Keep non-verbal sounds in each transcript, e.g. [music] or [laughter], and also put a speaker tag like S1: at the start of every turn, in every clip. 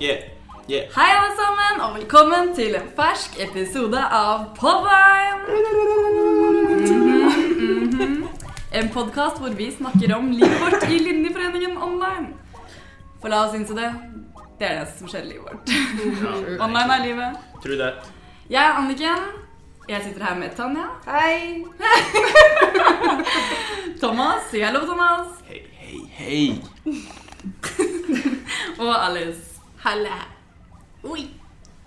S1: Yeah. Yeah.
S2: Hei, alle sammen, og velkommen til en fersk episode av Podline! Mhm, mhm. En podkast hvor vi snakker om livet vårt i Linjeforeningen online. For la oss innse det, det er det som skjer i livet vårt. [laughs] Online er livet.
S1: Tror det.
S2: Jeg er Anniken. Jeg sitter her med Tanja.
S3: Hei! [laughs]
S2: Thomas. Si hallo, Thomas.
S1: Hei, hei, hei. [laughs]
S2: Og Alice.
S3: Halle. Oi.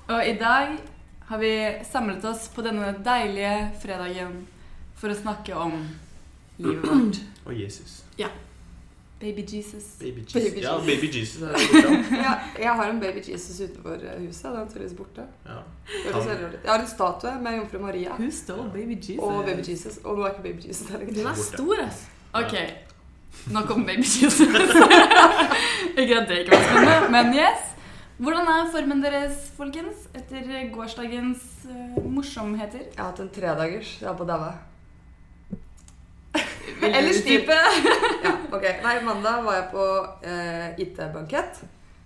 S2: Og i dag har vi samlet oss på denne deilige fredagen for å snakke om livet vårt.
S1: Å, Jesus.
S2: Baby Jesus.
S1: Baby Jesus.
S3: Baby
S1: Ja, baby Jesus [laughs] er det.
S3: Ja, jeg har en baby Jesus utenfor eh, huset. Den er tydeligvis borte.
S1: Ja.
S3: Jeg har en statue med jomfru Maria
S2: Who stole baby Jesus?
S3: og baby Jesus. Og nå er ikke baby Jesus der
S4: Den er stor, ass.
S2: Ok, nå kommer baby Jesus. [laughs] ikke at det ikke var spennende, men yes. Hvordan er formen deres, folkens, etter gårsdagens uh, morsomheter?
S3: Jeg har hatt en tredagers. Jeg er på daua.
S2: Eller
S3: stipe. [laughs] Ja, ok. Nei, mandag var jeg på eh, IT-bankett.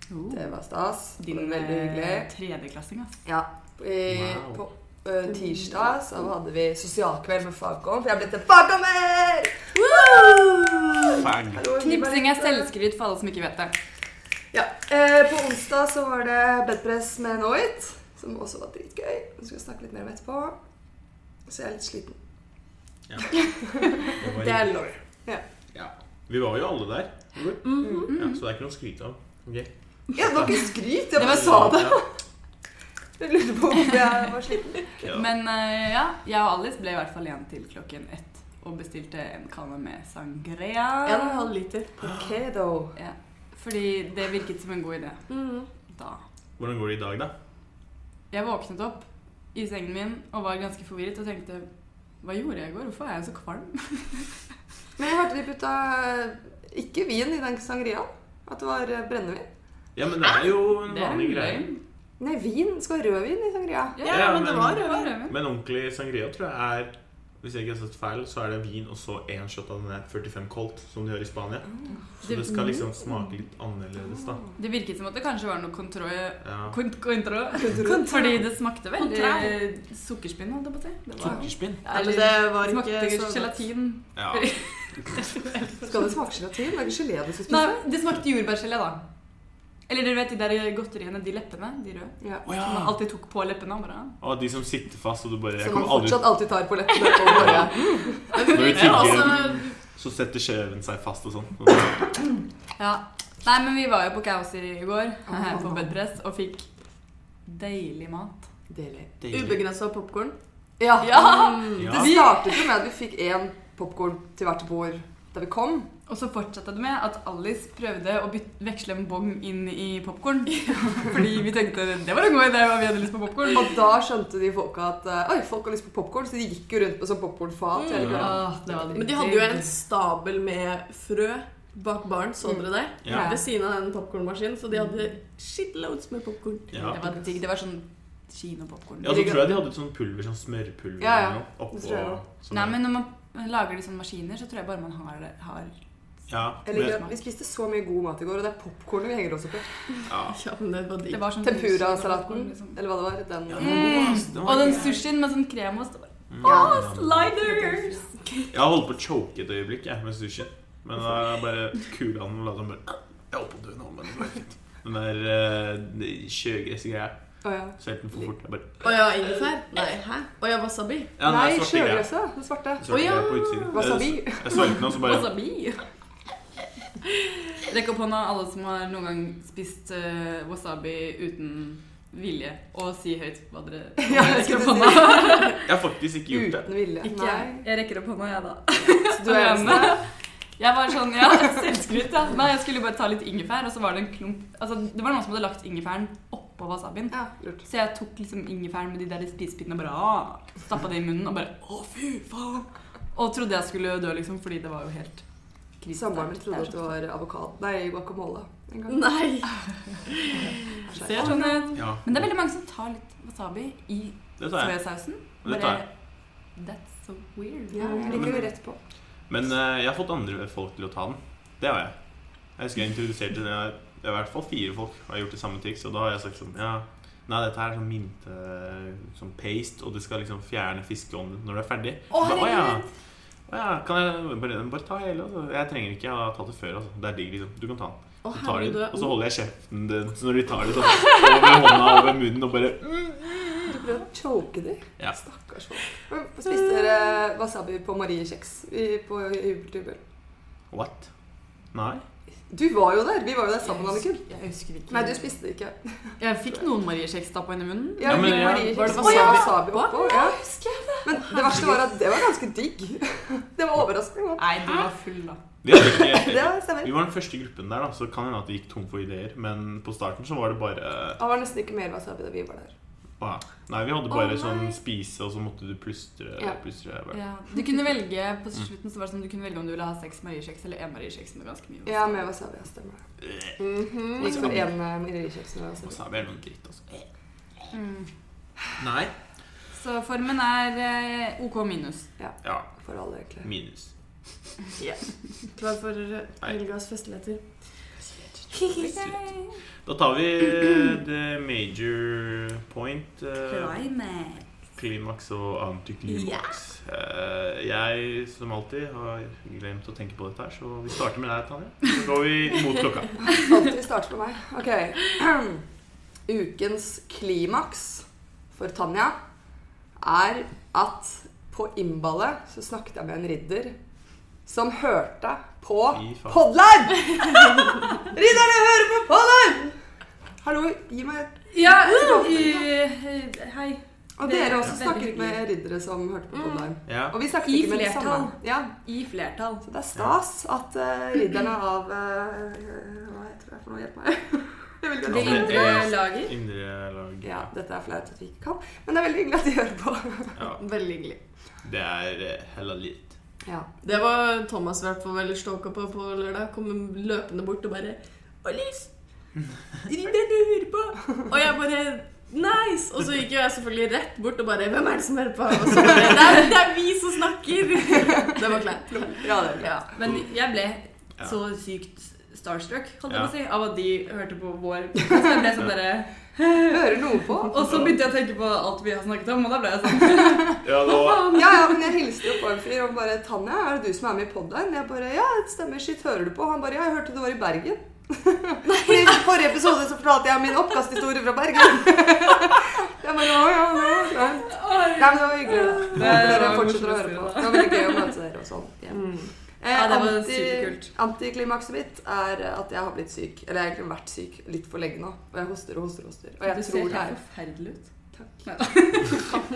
S3: Det var stas.
S2: Din
S3: veldig hyggelig.
S2: eh, tredjeklassing, altså.
S3: Ja. I,
S1: Wow.
S3: På uh, tirsdag så hadde vi sosialkveld med fagkom, for jeg er blitt en fagkommer!
S2: Knipsing er selvskryt for alle som ikke vet det.
S3: Ja, eh, På onsdag så var det bedpress med Noit, som også var dritgøy. Vi skal snakke litt mer om etterpå. Så jeg er litt sliten.
S1: Ja.
S3: Det [laughs] er lov.
S1: Ja. Vi var jo alle der.
S3: Mhm.
S1: Ja, så det er ikke noe å skryte av. Okay.
S3: Ja, det var ikke skryt, jeg bare sa det. Jeg lurte på hvorfor jeg var sliten. [laughs]
S2: Men uh, ja, jeg og Alice ble i hvert fall igjen til klokken ett og bestilte en kanne med sangria.
S4: En og en halv liter.
S3: Ok, da.
S2: Ja, fordi det virket som en god idé
S4: Mm.
S2: da.
S1: Hvordan går det i dag, da?
S2: Jeg våknet opp i sengen min og var ganske forvirret og tenkte Hva gjorde jeg i går? Hvorfor er jeg så kvalm? [laughs]
S3: Men jeg hørte de putta eh, ikke vin i den sangriaen. At det var eh, brennevin.
S1: Ja, men det er jo en vanlig greie.
S3: Nei, vin. Skal ha rødvin i sangria.
S4: Ja,
S1: Ja,
S4: men det
S1: men-
S4: var
S2: Det var
S4: rødvin.
S1: Men ordentlig sangria tror jeg er Hvis jeg ikke har sett feil, så er det vin og så én shot av denne 45 Colt som de gjør i Spania. Så det skal liksom smake litt annerledes, da.
S2: Det virket som at det kanskje var noe kontro...
S1: Ja.
S2: Kont kontro. [laughs] Fordi det smakte veldig
S4: Kontroll.
S2: sukkerspinn, holdt jeg på å si. Det var-
S1: Sukkerspinn.
S2: Ja, eller
S4: det var ikke
S2: smakte
S4: så godt.
S2: gelatin.
S1: Ja. [laughs]
S3: Skal det smake gelatin? Det er ikke gelé du skal spise?
S2: Nei, det smakte jordbærgelé, da. Eller dere vet de der godteriene, de leppene, de røde.
S3: Ja.
S1: Å
S2: Som man alltid tok på leppene. Bare.
S1: Og de som sitter fast, og du bare Jeg
S3: Som man
S1: aldri
S3: fortsatt alltid tar på leppene. Og bare,
S1: Når vi
S4: Ja,
S1: tygger den, så setter skjeven seg fast og sånn.
S2: Ja. Nei, men vi var jo på Kauser i går,
S3: her
S2: på bedpress, og fikk deilig mat.
S3: Deilig.
S4: Ubegrensa popkorn.
S3: Ja.
S2: Ja!
S1: Ja.
S3: Det startet jo med at vi fikk én popkorn til hvert bord da vi kom.
S2: Og så fortsatte det med at Alice prøvde å veksle en bong inn i popkorn. [laughs] Fordi vi tenkte det var en god idé, og vi hadde lyst på popkorn.
S3: Og da skjønte de folka at eh, oi, folk har lyst på popkorn, så de gikk jo rundt med sånn popkornfat
S2: Mm. var
S4: Men de hadde jo en stabel med frø bak baren, så dere det?
S1: Ja.
S4: Ved siden av den popkornmaskinen, så de hadde shitloads med popkorn.
S1: Ja.
S2: Det var digg. Det var sånn kinopopkorn.
S1: Ja, så tror jeg de hadde et sånn pulver, sånn smørpulver
S3: Ja, ja.
S1: oppå. Sånn
S2: Nei, men når man lager de sånne maskiner, så tror jeg bare man har, har
S1: Ja,
S3: Eller,
S1: men,
S3: Vi spiste så mye god mat i går, og det er popkornet vi henger oss opp i.
S1: ja. [laughs]
S4: Ja, det var
S2: Det var sånn
S3: Tempura-salaten,
S2: liksom.
S3: eller hva det var. Den.
S1: Ja, den var god. Den var
S2: Og den sushien med sånn kremost.
S1: Mm.
S2: Åh, sliders!
S1: Jeg holdt på å choke et øyeblikk jeg, med sushien. Men da bare kula den og la den bare Jeg holdt på å dø nå, men det var fint. Den der uh, sjøgressgreia.
S3: Å ja.
S1: Svelten for fort. Jeg bare
S4: Å ja, ingefær? Nei, hæ? Å ja, wasabi?
S1: ja,
S3: Nei, sjøgresset. Det svarte.
S1: Svarte
S4: Oh, ja.
S3: Wasabi.
S1: Jeg, jeg svelget den, og så bare
S2: Wasabi. Rekk opp hånda alle som har noen gang spist uh, wasabi uten vilje, og si høyt hva dere [laughs]
S3: Ja,
S2: rekker opp hånda.
S1: Jeg har faktisk ikke gjort det.
S3: Uten vilje.
S2: Ikke jeg.
S3: Nei.
S2: Jeg rekker opp hånda, jeg, da.
S3: Så du er eneste.
S2: Jeg var sånn, ja, selvskryt, ja. Nei, jeg skulle bare ta litt ingefær, og så var det en klump Altså, det var noen som hadde lagt ingefæren oppå wasabien.
S3: Ja, lurt.
S2: Så jeg tok liksom ingefæren med de der spisepinnene og bare stappa det i munnen og bare Å, fy faen! Og trodde jeg skulle dø, liksom, fordi det var jo helt.
S3: Samboeren min trodde at det var avokado Nei, guacamole en gang.
S4: Nei.
S2: Ser sånn ut.
S1: Ja,
S2: Men det er veldig mange som tar litt wasabi i
S1: det
S2: soyasausen.
S1: Det tar jeg.
S2: That's so weird.
S3: Ja, jeg liker det rett på.
S1: Men uh, jeg har fått andre folk til å ta den. Det har jeg. Jeg husker jeg introduserte den. Det er i hvert fall fire folk har gjort det samme triks, og da har jeg sagt sånn Ja, nei, dette her er sånn mynte Sånn paste, og du skal liksom fjerne fiskeånden når du er ferdig.
S2: Å,
S1: Ba, ja. Ja, kan jeg bare, bare ta hele? Altså. Jeg trenger ikke, å ta det før. Altså. Det er digg, liksom. Du kan ta den.
S4: Oh,
S1: den,
S4: er
S1: og så holder jeg kjeften din så når de tar det sånn [laughs] over hånda over munnen og bare
S3: Du prøver å choke dem?
S1: Ja.
S3: Stakkars folk. Spiste dere wasabi på Marie Kjeks i- på Jubeltubel?
S1: What? Nei?
S3: Du var jo der! Vi var jo der sammen, Anniken.
S2: Jeg husker ikke.
S3: Nei, du spiste det ikke.
S2: Jeg fikk noen mariekjeks stappa inn i munnen.
S3: Ja,
S1: men ja.
S4: Var det wasabi
S3: ja, wasabi
S4: oppå?
S3: Ja.
S2: husker jeg det.
S3: Men det verste var at det var ganske digg. Det var overraskende godt.
S2: Nei, du var full, da.
S1: Vi, ikke, vi var den første gruppen der, da, så kan hende at vi gikk tom for ideer. Men på starten så var det bare
S3: Det var nesten ikke mer wasabi da vi var der.
S1: Ja. Nei, vi hadde bare
S2: oh,
S1: sånn spise, og så måtte du plystre.
S3: Ja.
S1: plystre.
S2: Ja. Du kunne velge på slutten så var det sånn, du kunne velge om du ville ha seks mariekjeks eller én mariekjeks med ganske mye.
S3: Ja, med wasabi. Ja, stemmer det.
S1: Øh,
S3: Vi Gikk for én eh, med wasabi.
S1: Wasabi er noe dritt, altså.
S2: Mm.
S1: Nei.
S2: Så formen er eh, OK minus.
S1: Ja,
S3: For alle, egentlig.
S1: minus. [laughs]
S4: Klar for eh, helgas festligheter.
S1: Da tar vi the major point. eh,
S2: Climax.
S1: Klimaks og antiklimaks. Eh, jeg, som alltid, har glemt å tenke på dette her, så vi starter med deg, Tanja. Så går vi mot klokka.
S3: Alltid starter med meg. Ok. [clears throat] Ukens klimaks for Tanja er at på innballet så snakket jeg med en ridder som hørte på
S1: Fy
S3: Ridderne hører på Podlar! Hallo, gi meg
S2: Ja, hei.
S3: Og
S2: Det er
S3: dere også snakket med riddere som hørte på Podlar.
S1: Ja.
S3: Og vi snakket
S2: I
S3: ikke med de samme. Ja,
S2: I flertall.
S3: så det er stas at uh, ridderne av uh, Hva heter det for noe? Hjelp meg. [laughs]
S2: Det indre lager.
S1: Indre lager.
S3: Ja, dette er flaut at vi ikke kan, men det er veldig hyggelig at de hører på.
S1: Ja, [laughs]
S4: Veldig hyggelig.
S1: det er heller hella litt.
S3: Ja.
S4: Det var Thomas i hvert fall veldig stoka på på lørdag. Kom løpende bort og bare Alice! [laughs] Ridderen du hører på! Og jeg bare Nice! Og så gikk jo jeg selvfølgelig rett bort og bare Hvem er det som hører på? Og så bare Det er, det er vi som snakker! Det var kleint.
S3: ja.
S2: Ja, men jeg ble så sykt starstruck holdt jeg
S1: Ja.
S2: på å si, av at de hørte på vår Så Jeg ble sånn bare
S3: Hører noe på? [laughs]
S2: Og så begynte jeg å tenke på alt vi har snakket om, og da ble jeg sånn [laughs]
S1: Ja,
S3: Ja, ja, men jeg hilste jo på en fyr og bare 'Tanja, er det du som er med i podden?' Jeg bare 'Ja, det stemmer. Shit, hører du på?' Han bare 'Ja, jeg hørte du var i Bergen'. Fordi [laughs] I forrige episode så fortalte jeg min oppkasthistorie fra Bergen. Jeg bare 'Å ja, ja, ja. Nei, men det var hyggelig. da.
S2: Det
S3: Håper dere fortsetter å høre på. Det var veldig gøy å møte dere og sånn. Ja. Eh,
S2: Ja, det var
S3: anti-
S2: superkult.
S3: Antiklimakset mitt er at jeg har blitt syk. Eller jeg har egentlig vært syk litt for lenge nå. Og jeg hoster og hoster og hoster. Og jeg
S2: Du
S3: tror det
S2: helt
S3: er
S2: forferdelig ut. Takk. [laughs]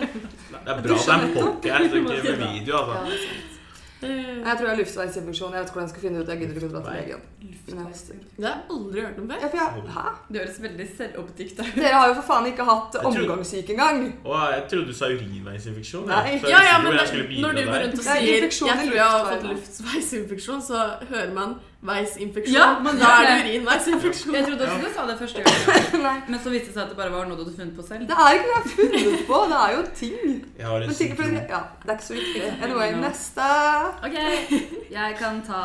S1: Det er bra det er en pocket, ikke med video,
S3: ja,
S1: altså.
S3: det er sant.
S4: Eh,
S3: Jeg tror jeg har luftveisinfeksjon. Jeg vet ikke hvordan jeg skal finne ut. Jeg gidder ikke å dra til legen.
S4: Det har jeg aldri hørt om før.
S3: Ja, jeg, hæ?
S2: Det høres veldig selvoppdikta ut.
S3: Dere har jo for faen ikke hatt
S1: tror-
S3: omgangssyke engang.
S1: Jeg trodde du sa urinveisinfeksjon.
S4: Ja, ja, men når du går rundt og
S3: er
S4: sier 'jeg tror jeg har fått luftveisinfeksjon', så hører man veisinfeksjon.
S2: Ja, men
S4: da er det [laughs] urinveisinfeksjon.
S2: Jeg trodde også du sa det første gangen, [laughs] men så viste det seg at det bare var noe du hadde funnet på selv.
S3: Det er ikke noe jeg har funnet på. Det er jo ting.
S1: Jeg har en
S3: Men ting for, ja, det er ikke så viktig. Anyway, neste.
S2: Ok, jeg kan ta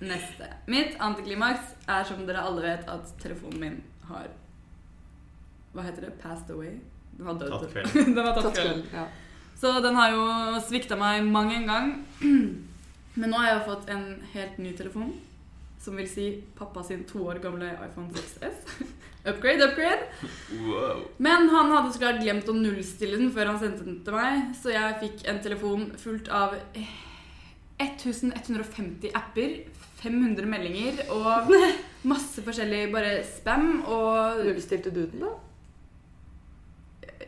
S2: neste. Mitt antiklimaks er som dere alle vet at telefonen min har Hva heter det? Passed away? Den har dødd. [laughs]
S1: Tatt kvelden.
S2: den har tatt kvelden.
S3: Ja.
S2: Så den har jo svikta meg mang en gang. [clears throat] Men nå har jeg fått en helt ny telefon. Som vil si pappa sin to år gamle iPhone 6S. [laughs] upgrade, upgrade.
S1: Wow.
S2: Men han hadde så klart glemt å nullstille den før han sendte den til meg, så jeg fikk en telefon fullt av eh, 1150 apper, 500 meldinger og [laughs] masse forskjellig bare spam og
S3: Nullstilte du den, da?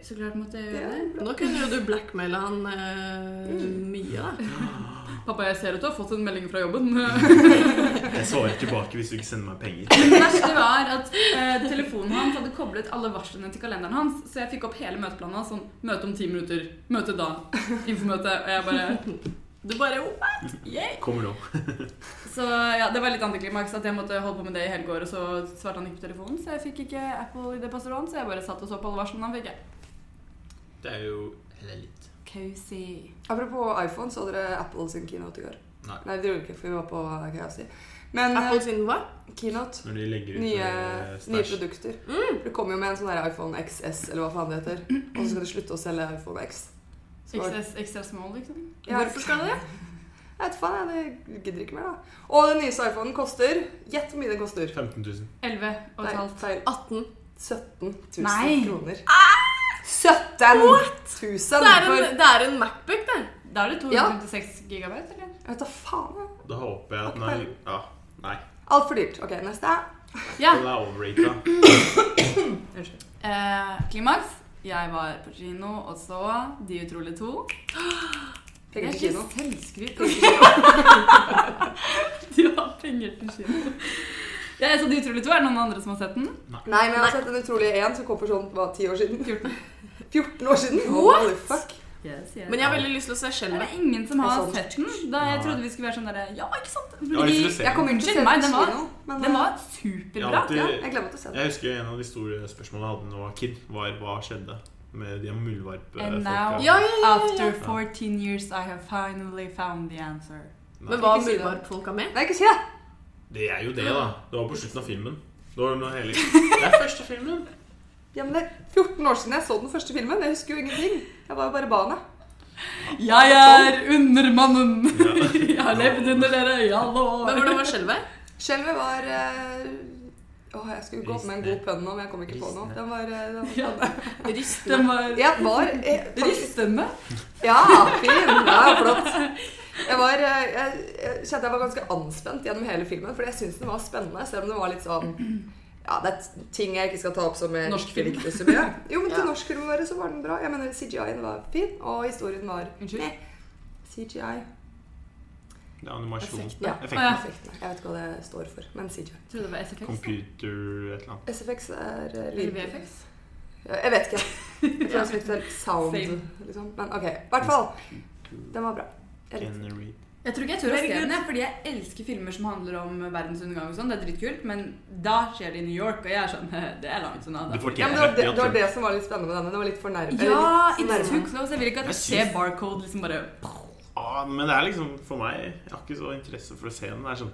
S2: Så klart måtte jeg gjøre det.
S4: Nå kunne jo du blackmaile han eh, mye, da. [laughs]
S2: Pappa, jeg ser at du har fått en melding fra jobben. [laughs]
S1: Jeg svarer tilbake hvis du ikke sender meg penger.
S2: Det verste var at eh, telefonen hans hadde koblet alle varslene til kalenderen hans, så jeg fikk opp hele møteplanen hans sånn Møte om ti minutter. Møte da. Infomøte. Og jeg bare
S4: Du bare what? Yay!
S1: Kommer nå.
S2: Så ja, det var litt antiklimaks at jeg måtte holde på med det i hele går, og så svarte han ikke på telefonen, så jeg fikk ikke Apple i det passordet, så jeg bare satt og så på alle varslene han fikk. jeg.
S1: Det er jo heller litt
S2: Cozy.
S3: Apropos iPhone, så dere Apple sin keynote i går?
S1: Nei.
S3: Nei, det gjorde vi ikke, for vi var på KFC. Men eh,
S4: Apple sin hva?
S3: keynote
S1: Når de legger ut
S3: Nye,
S1: eh,
S3: nye
S1: produkter.
S3: produkter. Du kommer jo med en sånn der iPhone XS, eller hva faen det heter. Og så skal de slutte å selge iPhone X.
S2: XS, extra small, liksom.
S3: Ja.
S4: Hvorfor skal det?
S3: Jeg vet faen, jeg det gidder ikke mer, da. Og den nyeste iPhonen koster Gjett hvor mye den koster.
S1: 15 000.
S2: 11 og et halvt.
S4: 18.
S3: 17 000
S2: Nei.
S3: kroner. 17 000
S4: Det er en, det er en Macbook, det.
S2: Da er det 256 gigabyte, eller?
S3: Jeg vet da faen.
S1: Da håper jeg at den er Ja, nei.
S3: Altfor dyrt. Ok, neste.
S2: Ja.
S1: Den er overrated. [coughs]
S3: Unnskyld.
S2: Eh, klimaks. Jeg var på kino og så De utrolige to. [gasps]
S3: Penger
S2: Det
S3: til kino.
S2: selvskryt. [laughs] du har penger til kino. Ja, så De utrolige to. Er det noen andre som har sett den?
S3: Nei, men jeg har sett en utrolig en som kom for sånn hva, 10 år siden. 14, 14 år siden.
S4: What?
S3: Fuck.
S2: Yes, yes.
S4: Men jeg har veldig lyst til å se
S2: er
S4: skjelvet.
S2: det ingen som har sett den? Da jeg trodde vi skulle være sånn derre Ja, ikke sant?
S1: Se
S3: Jeg kommer ikke til å se
S2: meg,
S3: den
S2: den var- Den var superbra.
S1: Jeg, alltid-
S3: jeg gleder meg til å se den.
S1: Jeg husker en av de store spørsmålene jeg hadde da jeg var kid, var hva skjedde med de
S2: And
S1: muldvarpfolka.
S4: Ja, ja, ja, ja,
S2: after 14 years, I have finally found the answer.
S4: Men var
S3: Ikke si
S4: muldvarpfolka med?
S3: Nei, ikke si det!
S1: Det er jo det, da. Det var på slutten av filmen. Det var hele [laughs] Det er første filmen.
S3: Ja, men det er 14 år siden jeg så den første filmen. Jeg husker jo ingenting. Jeg var jo bare barnet.
S2: Jeg er undermannen!
S1: Ja. [laughs]
S2: Jeg har levd under dere i alle år.
S4: Men hvordan var skjelvet?
S3: Skjelvet var eh, Åh, jeg skulle gått med en god pønn nå, men jeg kom ikke på noe. Den var, eh, den var
S2: Ja. Den var [laughs]
S3: Jeg var eh, faktisk. Ja, fin! Ja, flott. Jeg var Jeg, jeg kjente jeg var ganske anspent gjennom hele filmen, fordi jeg syntes den var spennende, selv om det var litt sånn Ja, det er ting jeg ikke skal ta opp som jeg
S2: Norsk film.
S3: likte så mye. [laughs] Jo, men til
S4: Ja.
S3: norsk film bare så var den bra. Jeg mener CGI-en var fin, og historien var
S2: Unnskyld?
S3: Nei. CGI.
S1: Det er animasjon.
S4: Effekt,
S3: Ja.
S1: Effekt.
S2: Ah, ja.
S3: Effektene. Jeg vet ikke hva det står for, men CGI.
S2: Jeg trodde det var SFX.
S1: Computer et eller annet.
S3: SFX er eh,
S2: Eller
S3: lyd.
S2: VFX.
S3: Jeg vet ikke. [laughs] Jeg tror jeg til sound,
S2: Same.
S3: liksom. Men ok, i hvert fall. Den var bra. Jeg.
S2: Jeg tror ikke jeg tør å se den, fordi jeg elsker filmer som handler om verdensundergang og sånn. Det er dritkult, men da skjer det i New York, og jeg er sånn [laughs] Det er langt unna.
S1: Det,
S3: Ja, det det, det var det som var litt spennende med denne. Det var litt for nærme.
S2: Ja, it's too close. Jeg vil ikke at
S1: Jeg
S2: jeg ser barcode liksom bare
S1: Ah, men det er liksom for meg Jeg har ikke så interesse for å se den. Det er sånn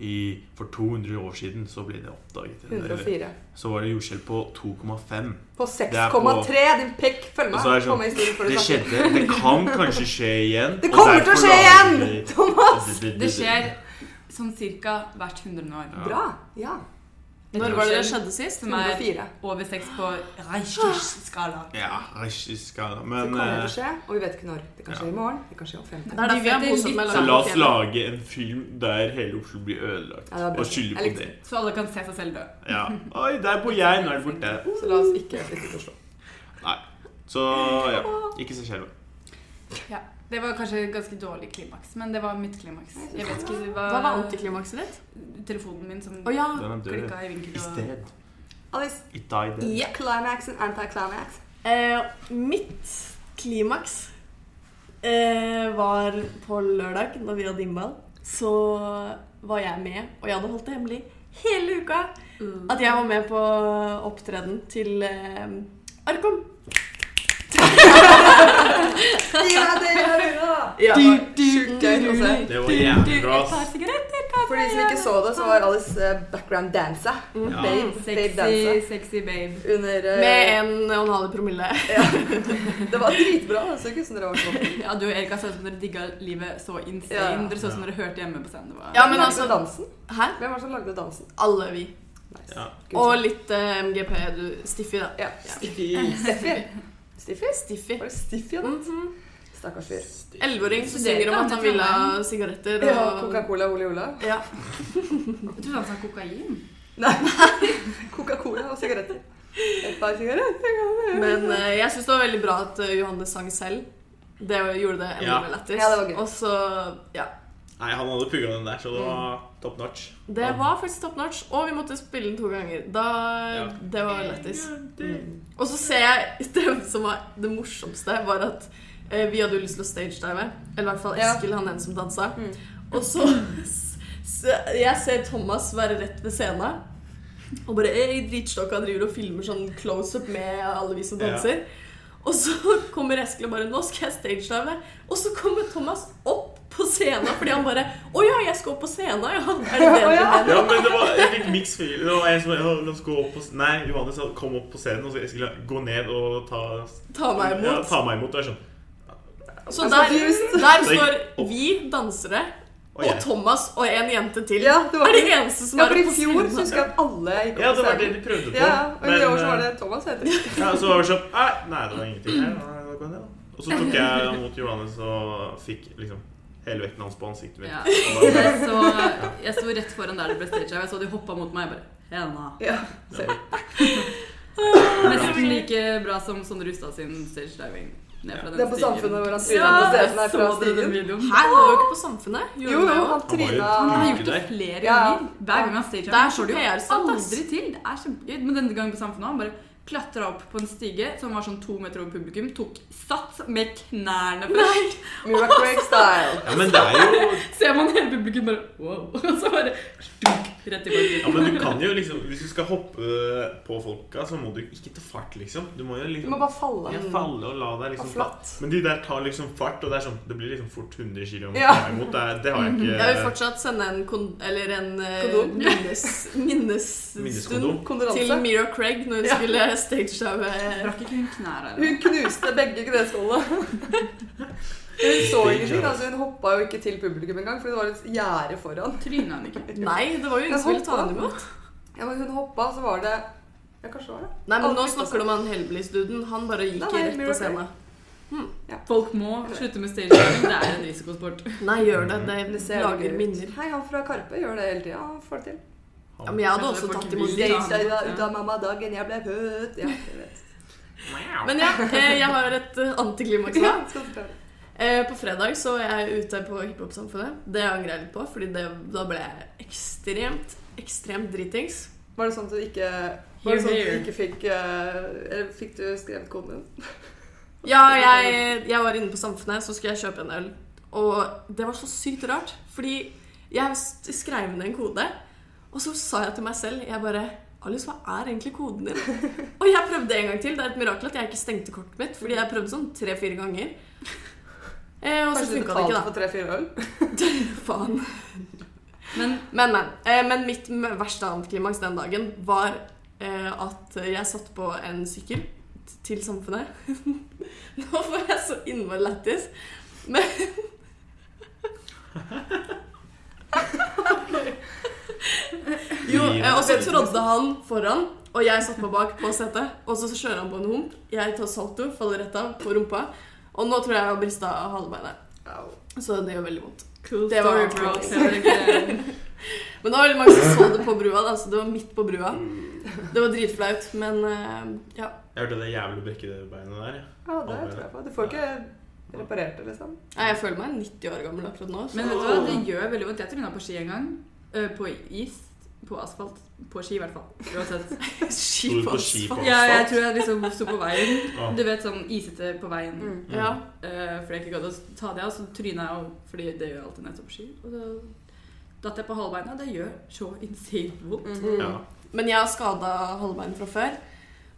S1: i, For 200 år siden så ble det oppdaget. Eller,
S3: 104.
S1: så var det jordskjelv på 2,5.
S3: På
S1: Det er på-
S3: 6,3, din pekk, Følg med.
S1: det sånn
S3: historien
S1: Det skjedde. Det kan kanskje skje igjen.
S3: Det kommer til å skje igjen! Thomas!
S2: Det skjer sånn cirka hvert hundrede år.
S1: Ja.
S3: Bra. Ja.
S4: Når var det det skjedde sist?
S2: Som er
S3: 104.
S2: over seks på Reichers-skala. [gasps]
S1: Ja, Reichers-skala.
S3: Det
S1: Men
S3: kommer til å
S1: eh,
S3: skje, og vi vet ikke når. Det kan skje
S1: Ja.
S3: i morgen, det kan skje om 50
S4: Det er derfor jeg
S2: De
S1: så la oss lage en film der hele Oslo blir ødelagt.
S3: Ja, det
S1: og skylde på det.
S2: Så alle kan se seg selv dø. [laughs]
S1: Ja. Oi, der bor jeg, nå er det borte. [laughs]
S3: Så la oss ikke flytte til Oslo.
S1: Nei. Så ja, ikke se skjelvet.
S2: Ja. Det var kanskje ganske dårlig klimaks, men det var mitt klimaks. Jeg vet ikke hva,
S4: Hva var antiklimakset ditt?
S2: Telefonen min som
S4: oh, ja.
S2: Klikka i vinkel.
S1: I
S2: Og...
S1: sted.
S3: Alice,
S1: It died.
S4: Ja.
S3: climax and anti-climax.
S4: Eh, mitt klimaks eh, var på lørdag, når vi hadde innball. Så var jeg med, og jeg hadde holdt det hemmelig hele uka, at jeg var med på opptreden til eh, Arkom. [laughs] [laughs]
S3: Ja, det gjør da!
S4: Ja.
S3: Sjukt gøy å se.
S1: Det var jævlig bra.
S3: For de som ikke så det, så var Alice eh, background dansa.
S1: Ja.
S3: Babe, babe
S2: Sexy,
S3: dansa.
S2: sexy babe.
S3: Under uh,
S4: Med en og en halv promille. [laughs]
S3: Det var dritbra. Det så ikke ut som dere var sånn. [laughs]
S2: Ja, du og Erika så ut som dere digga livet så insane.
S3: Ja.
S2: Dere så ut som dere hørte hjemme på scenen. Det var...
S4: Ja,
S3: Hvem
S4: men
S3: lagde
S4: altså
S3: dansen?
S4: Hæ?
S3: Hvem var det som lagde dansen?
S4: Alle vi.
S3: Nice.
S1: Ja.
S4: Og litt uh, MGP. Du, Stiffy, da.
S3: ja. Stiffy. Stiffy. Stiffy?
S4: Stiffy.
S3: Var det Stiffy? mm
S4: -hmm.
S3: Stakkars fyr.
S4: Elleveåring som synger om at han ville ha
S2: sigaretter
S4: sigaretter.
S3: Ja, Coca-Cola, Ole Ola.
S4: Ja. [laughs]
S2: Jeg trodde han sa kokain.
S3: Nei, Coca-Cola og sigaretter. Et par sigaretter.
S4: Men uh, jeg syns det var veldig bra at eh, Johannes sang selv. Det gjorde det enda
S1: Ja.
S4: mer lættis.
S3: Ja, det var gøy.
S4: Og så, ja.
S1: Nei, han hadde pugga den der, så det var top notch.
S4: Det var faktisk top notch, og vi måtte spille den to ganger. Da,
S1: Ja.
S4: Det var lættis.
S1: Mm.
S4: Og så ser jeg [laughs] Det som var det morsomste, var at Eh, Vi hadde jo lyst til å stagedive. Eller i hvert fall
S3: Ja.
S4: Eskil, han ene som dansa.
S3: Mm.
S4: Og så, så Jeg ser Thomas være rett ved scenen. Og bare ei, dritstokka driver og filmer sånn close-up med alle vi som
S1: Ja.
S4: danser. Og så [laughs] kommer Eskil og bare 'Nå skal jeg stagedive'. Og så kommer Thomas opp på scenen fordi han bare 'Å ja, jeg skal opp på scenen', ja'. Er det [laughs] det du
S3: ja.
S4: mener?
S1: Ja, men det var, jeg fikk mix feeling. Det var en som la oss gå opp på Nei, Johannes sa kom opp på scenen, og så jeg skulle gå ned og ta
S4: Ta meg imot.
S1: Ja, ta meg imot. Og jeg sånn
S4: Så der, der står vi dansere
S1: Og
S4: og. Thomas og en jente til.
S3: Ja, det var
S4: er de eneste som
S3: Ja,
S4: er
S3: for i fjor så husker jeg at alle gikk opp
S1: Ja,
S3: det
S1: var det de prøvde på.
S3: Ja, og i år så
S1: eh,
S3: var det Thomas heter det. [laughs]
S1: Ja, så var det sånn Nei, det var ingenting her. Og så tok jeg mot Johannes og fikk liksom hele vekten hans på ansiktet mitt.
S2: Ja. Jeg så, jeg sto rett foran der det ble stage. Jeg så de hoppa mot meg. Jeg bare Hena.
S3: Ja.
S2: Nesten like bra som Sondre Rustad sin stage diving. Ja.
S3: Det er på. Samfunnet hvor han
S2: Ja,
S3: tryner på scenen her fra stigen.
S4: Hæ, han var jo ikke på Samfunnet.
S3: Jo, jo, han
S1: trina
S3: tryna
S2: Han har gjort det flere
S3: Ja.
S2: ganger. Hver gang han stager.
S4: Der er
S2: får det jo aldri til. Det er kjempegøy. Men denne gangen på Samfunnet han bare klatra opp på en stige som var sånn to meter over publikum. Tok sats med knærne først. [laughs]
S3: Miracle Egg-style.
S1: Ja, men det er jo
S2: Ser man hele publikum bare wow. [laughs] Og så bare stunk rett i
S1: Ja, men du kan jo liksom Hvis du skal hoppe på folka, så må du ikke ta fart, liksom. Du må jo
S3: Du
S1: liksom
S3: må bare falle.
S1: ja, falle og la deg liksom
S3: flatt.
S1: Men de der tar liksom fart, og det er sånn Det blir liksom fort 100 km
S3: Ja.
S1: imot. Det, det har jeg ikke
S4: Jeg vil fortsatt sende en, kon eller en eh,
S3: Kondom?
S4: minnes, minnestund
S1: Minneskondom.
S4: til Mira Craig når hun
S3: Ja.
S4: skulle stageshowe
S2: Rakk ikke hun knærne?
S3: Hun knuste begge kneskålene. [laughs] Hun så ingenting. altså Hun hoppa jo ikke til publikum engang, for det var et gjerde foran.
S2: Tryna hun ikke? [laughs]
S4: Nei, det var jo ingen som ville ta henne imot.
S3: Ja, men hun hoppa, så var det Ja, kanskje var det.
S4: Nei, men nå snakker du om han Hellbillies-duden. Han bare gikk
S3: Nei, nei,
S4: rett på scenen.
S2: Folk må slutte med stagediving. Det er en risikosport.
S4: Nei, gjør det.
S3: Det
S4: Det lager minner.
S3: Hei, han fra Karpe gjør det hele tida. Han får det til.
S4: Ja, men jeg hadde også tatt imot
S2: Ja.
S3: Stage ut av mamma dagen jeg ble født. Ja, jeg vet.
S4: Men ja, eh, jeg har et eh, antiklimaks da. Eh, På fredag så jeg ute på hiphop-samfunnet. Det angrer jeg litt på, Fordi det, da ble jeg ekstremt, ekstremt dritings.
S3: Var det sånn at du ikke Var det sånn at du ikke fikk uh, fikk du skrevet koden din? [laughs]
S4: Ja, jeg, jeg var inne på Samfunnet, så skulle jeg kjøpe en øl. Og det var så sykt rart, fordi jeg skrev ned en kode, og så sa jeg til meg selv Jeg bare Alice, hva er egentlig koden din? [laughs] Og jeg prøvde en gang til. Det er et mirakel at jeg ikke stengte kortet mitt, fordi jeg prøvde sånn tre-fire ganger. Eh, og så
S3: du
S4: funka det ikke,
S3: betalte
S4: da.
S3: for tre-fire øl?
S4: Faen.
S2: Men
S4: Men, men. Eh, men mitt verste antiklimaks den dagen var eh, at jeg satt på en sykkel til Samfunnet. [laughs] Nå får jeg så innmari lættis. Men [laughs] Jo, eh, og så trådde han foran, og jeg satt på bak på setet. Og så kjører han på en hump. Jeg tar salto, faller rett av på rumpa. Og nå tror jeg jeg har brista halebeinet.
S3: Au.
S4: Så det gjør veldig vondt.
S2: cool
S4: Det var
S2: story, [laughs]
S4: Men det var veldig mange som så det på brua. da, så det var midt på brua. Det var dritflaut, men eh, ja.
S1: Jeg hørte det jævlig brekkede beinet der. ja.
S3: Ja, det tror jeg på. Du får ikke reparert det, liksom.
S4: Nei, Jeg føler meg 90 år gammel akkurat nå. Så.
S2: Men vet du hva, det gjør veldig vondt. Jeg tryna på ski en gang. Eh, På is. På asfalt. På ski, i hvert fall. Uansett. [laughs]
S4: Ski på asfalt.
S2: Ja, jeg tror jeg liksom sto på veien. Du vet sånn isete på veien.
S3: Mm.
S4: Ja.
S2: Uh, fordi jeg ikke gadd å ta det av, så tryna jeg fordi det gjør jeg alltid når jeg står på ski. Og så datt jeg på halvbeina. Det gjør så insane vondt.
S3: Mhm.
S1: Ja.
S4: Men jeg har skada halvbein fra før.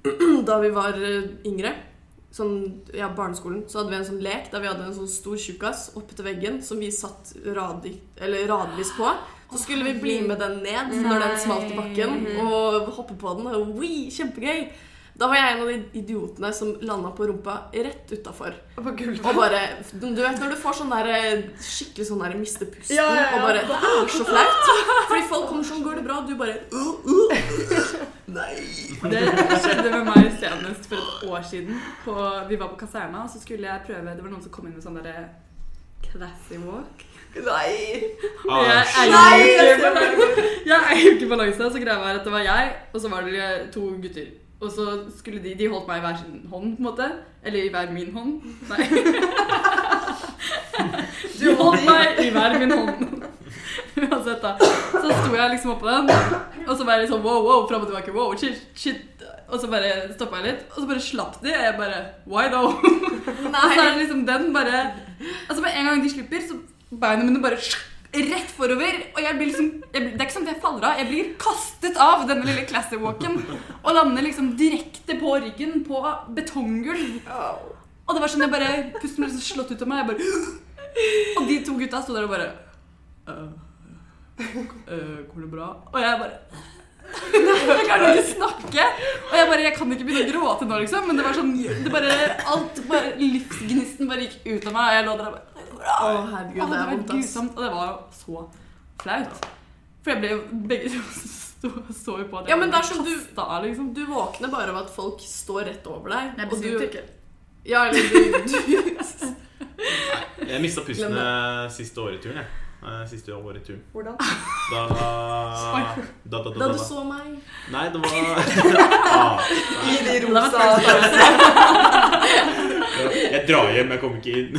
S4: [clears throat] Da vi var eh, yngre, sånn, ja, barneskolen, så hadde vi en sånn lek der vi hadde en sånn stor tjukkas oppe til veggen som vi satt radi, eller radvis på. Så skulle vi bli med den ned når den smalt i bakken, og hoppe på den. Og oui, kjempegøy! Da var jeg en av de idiotene som landa på rumpa rett utafor.
S3: Og.
S4: Og bare, du vet når du får sånn der skikkelig sånn der miste pusten,
S3: Ja, ja, ja.
S4: og bare Det er så flaut. Fordi folk kommer sånn, går det bra? Og du bare uh, uh. Nei.
S2: Det skjedde med meg senest for et år siden. På, vi var på kaserna, og så skulle jeg prøve Det var noen som kom inn med sånn derre classy walk.
S3: Nei!
S1: Ah,
S2: jeg
S1: er
S3: Nei,
S2: eier
S3: jeg
S2: ikke
S3: ser
S2: balanse. [laughs] Ikke balanse, så greia var at det var jeg, og så var det to gutter. Og så skulle de De holdt meg i hver sin hånd, på en måte. Eller i hver min hånd. Nei. [laughs] De holdt meg i hver min hånd. [laughs] Uansett, da. Så sto jeg liksom oppå den, og så bare sånn wow, wow, fram og tilbake. Wow, shit, shit. Og så bare stoppa jeg litt, og så bare slapp de. Og jeg bare Why though? Og så er det liksom den bare Altså Med en gang de slipper, så beina mine bare rett forover. Og jeg blir liksom jeg Det er ikke sånn at jeg faller av. Jeg blir kastet av denne lille classy walken og lander liksom direkte på ryggen på betonggulv. Og det var sånn jeg bare Pusten ble liksom slått ut av meg. Jeg bare Og de to gutta sto der og bare uh, øh, Går det bra? Og jeg bare Jeg kan ikke snakke. Og jeg bare, jeg kan ikke begynne å gråte nå, liksom. Men det var sånn det bare, Alt bare Livsgnisten bare gikk ut av meg. Og jeg lå der og bare «Det går bra».
S4: Å, herregud,
S2: det
S4: det
S2: var grusomt. Og det var jo så flaut. For jeg ble jo Begge to [laughs] så jo på at
S4: Ja,
S2: jeg
S4: men det er som du-
S2: av, liksom.
S4: Du våkner bare av at folk står rett over deg.
S2: Nei,
S4: og du,
S2: ikke.
S4: ja, eller du, [laughs] du
S1: Jeg mista pusten
S4: Glem
S1: eh, siste åreturen, jeg. Eh, Siste åreturen.
S3: Hvordan?
S1: Da Da, da, da,
S4: Da
S1: da,
S4: du så meg.
S1: Nei, det var [laughs] ah,
S3: I de rosa
S1: Jeg drar hjem, jeg kommer ikke inn. [laughs]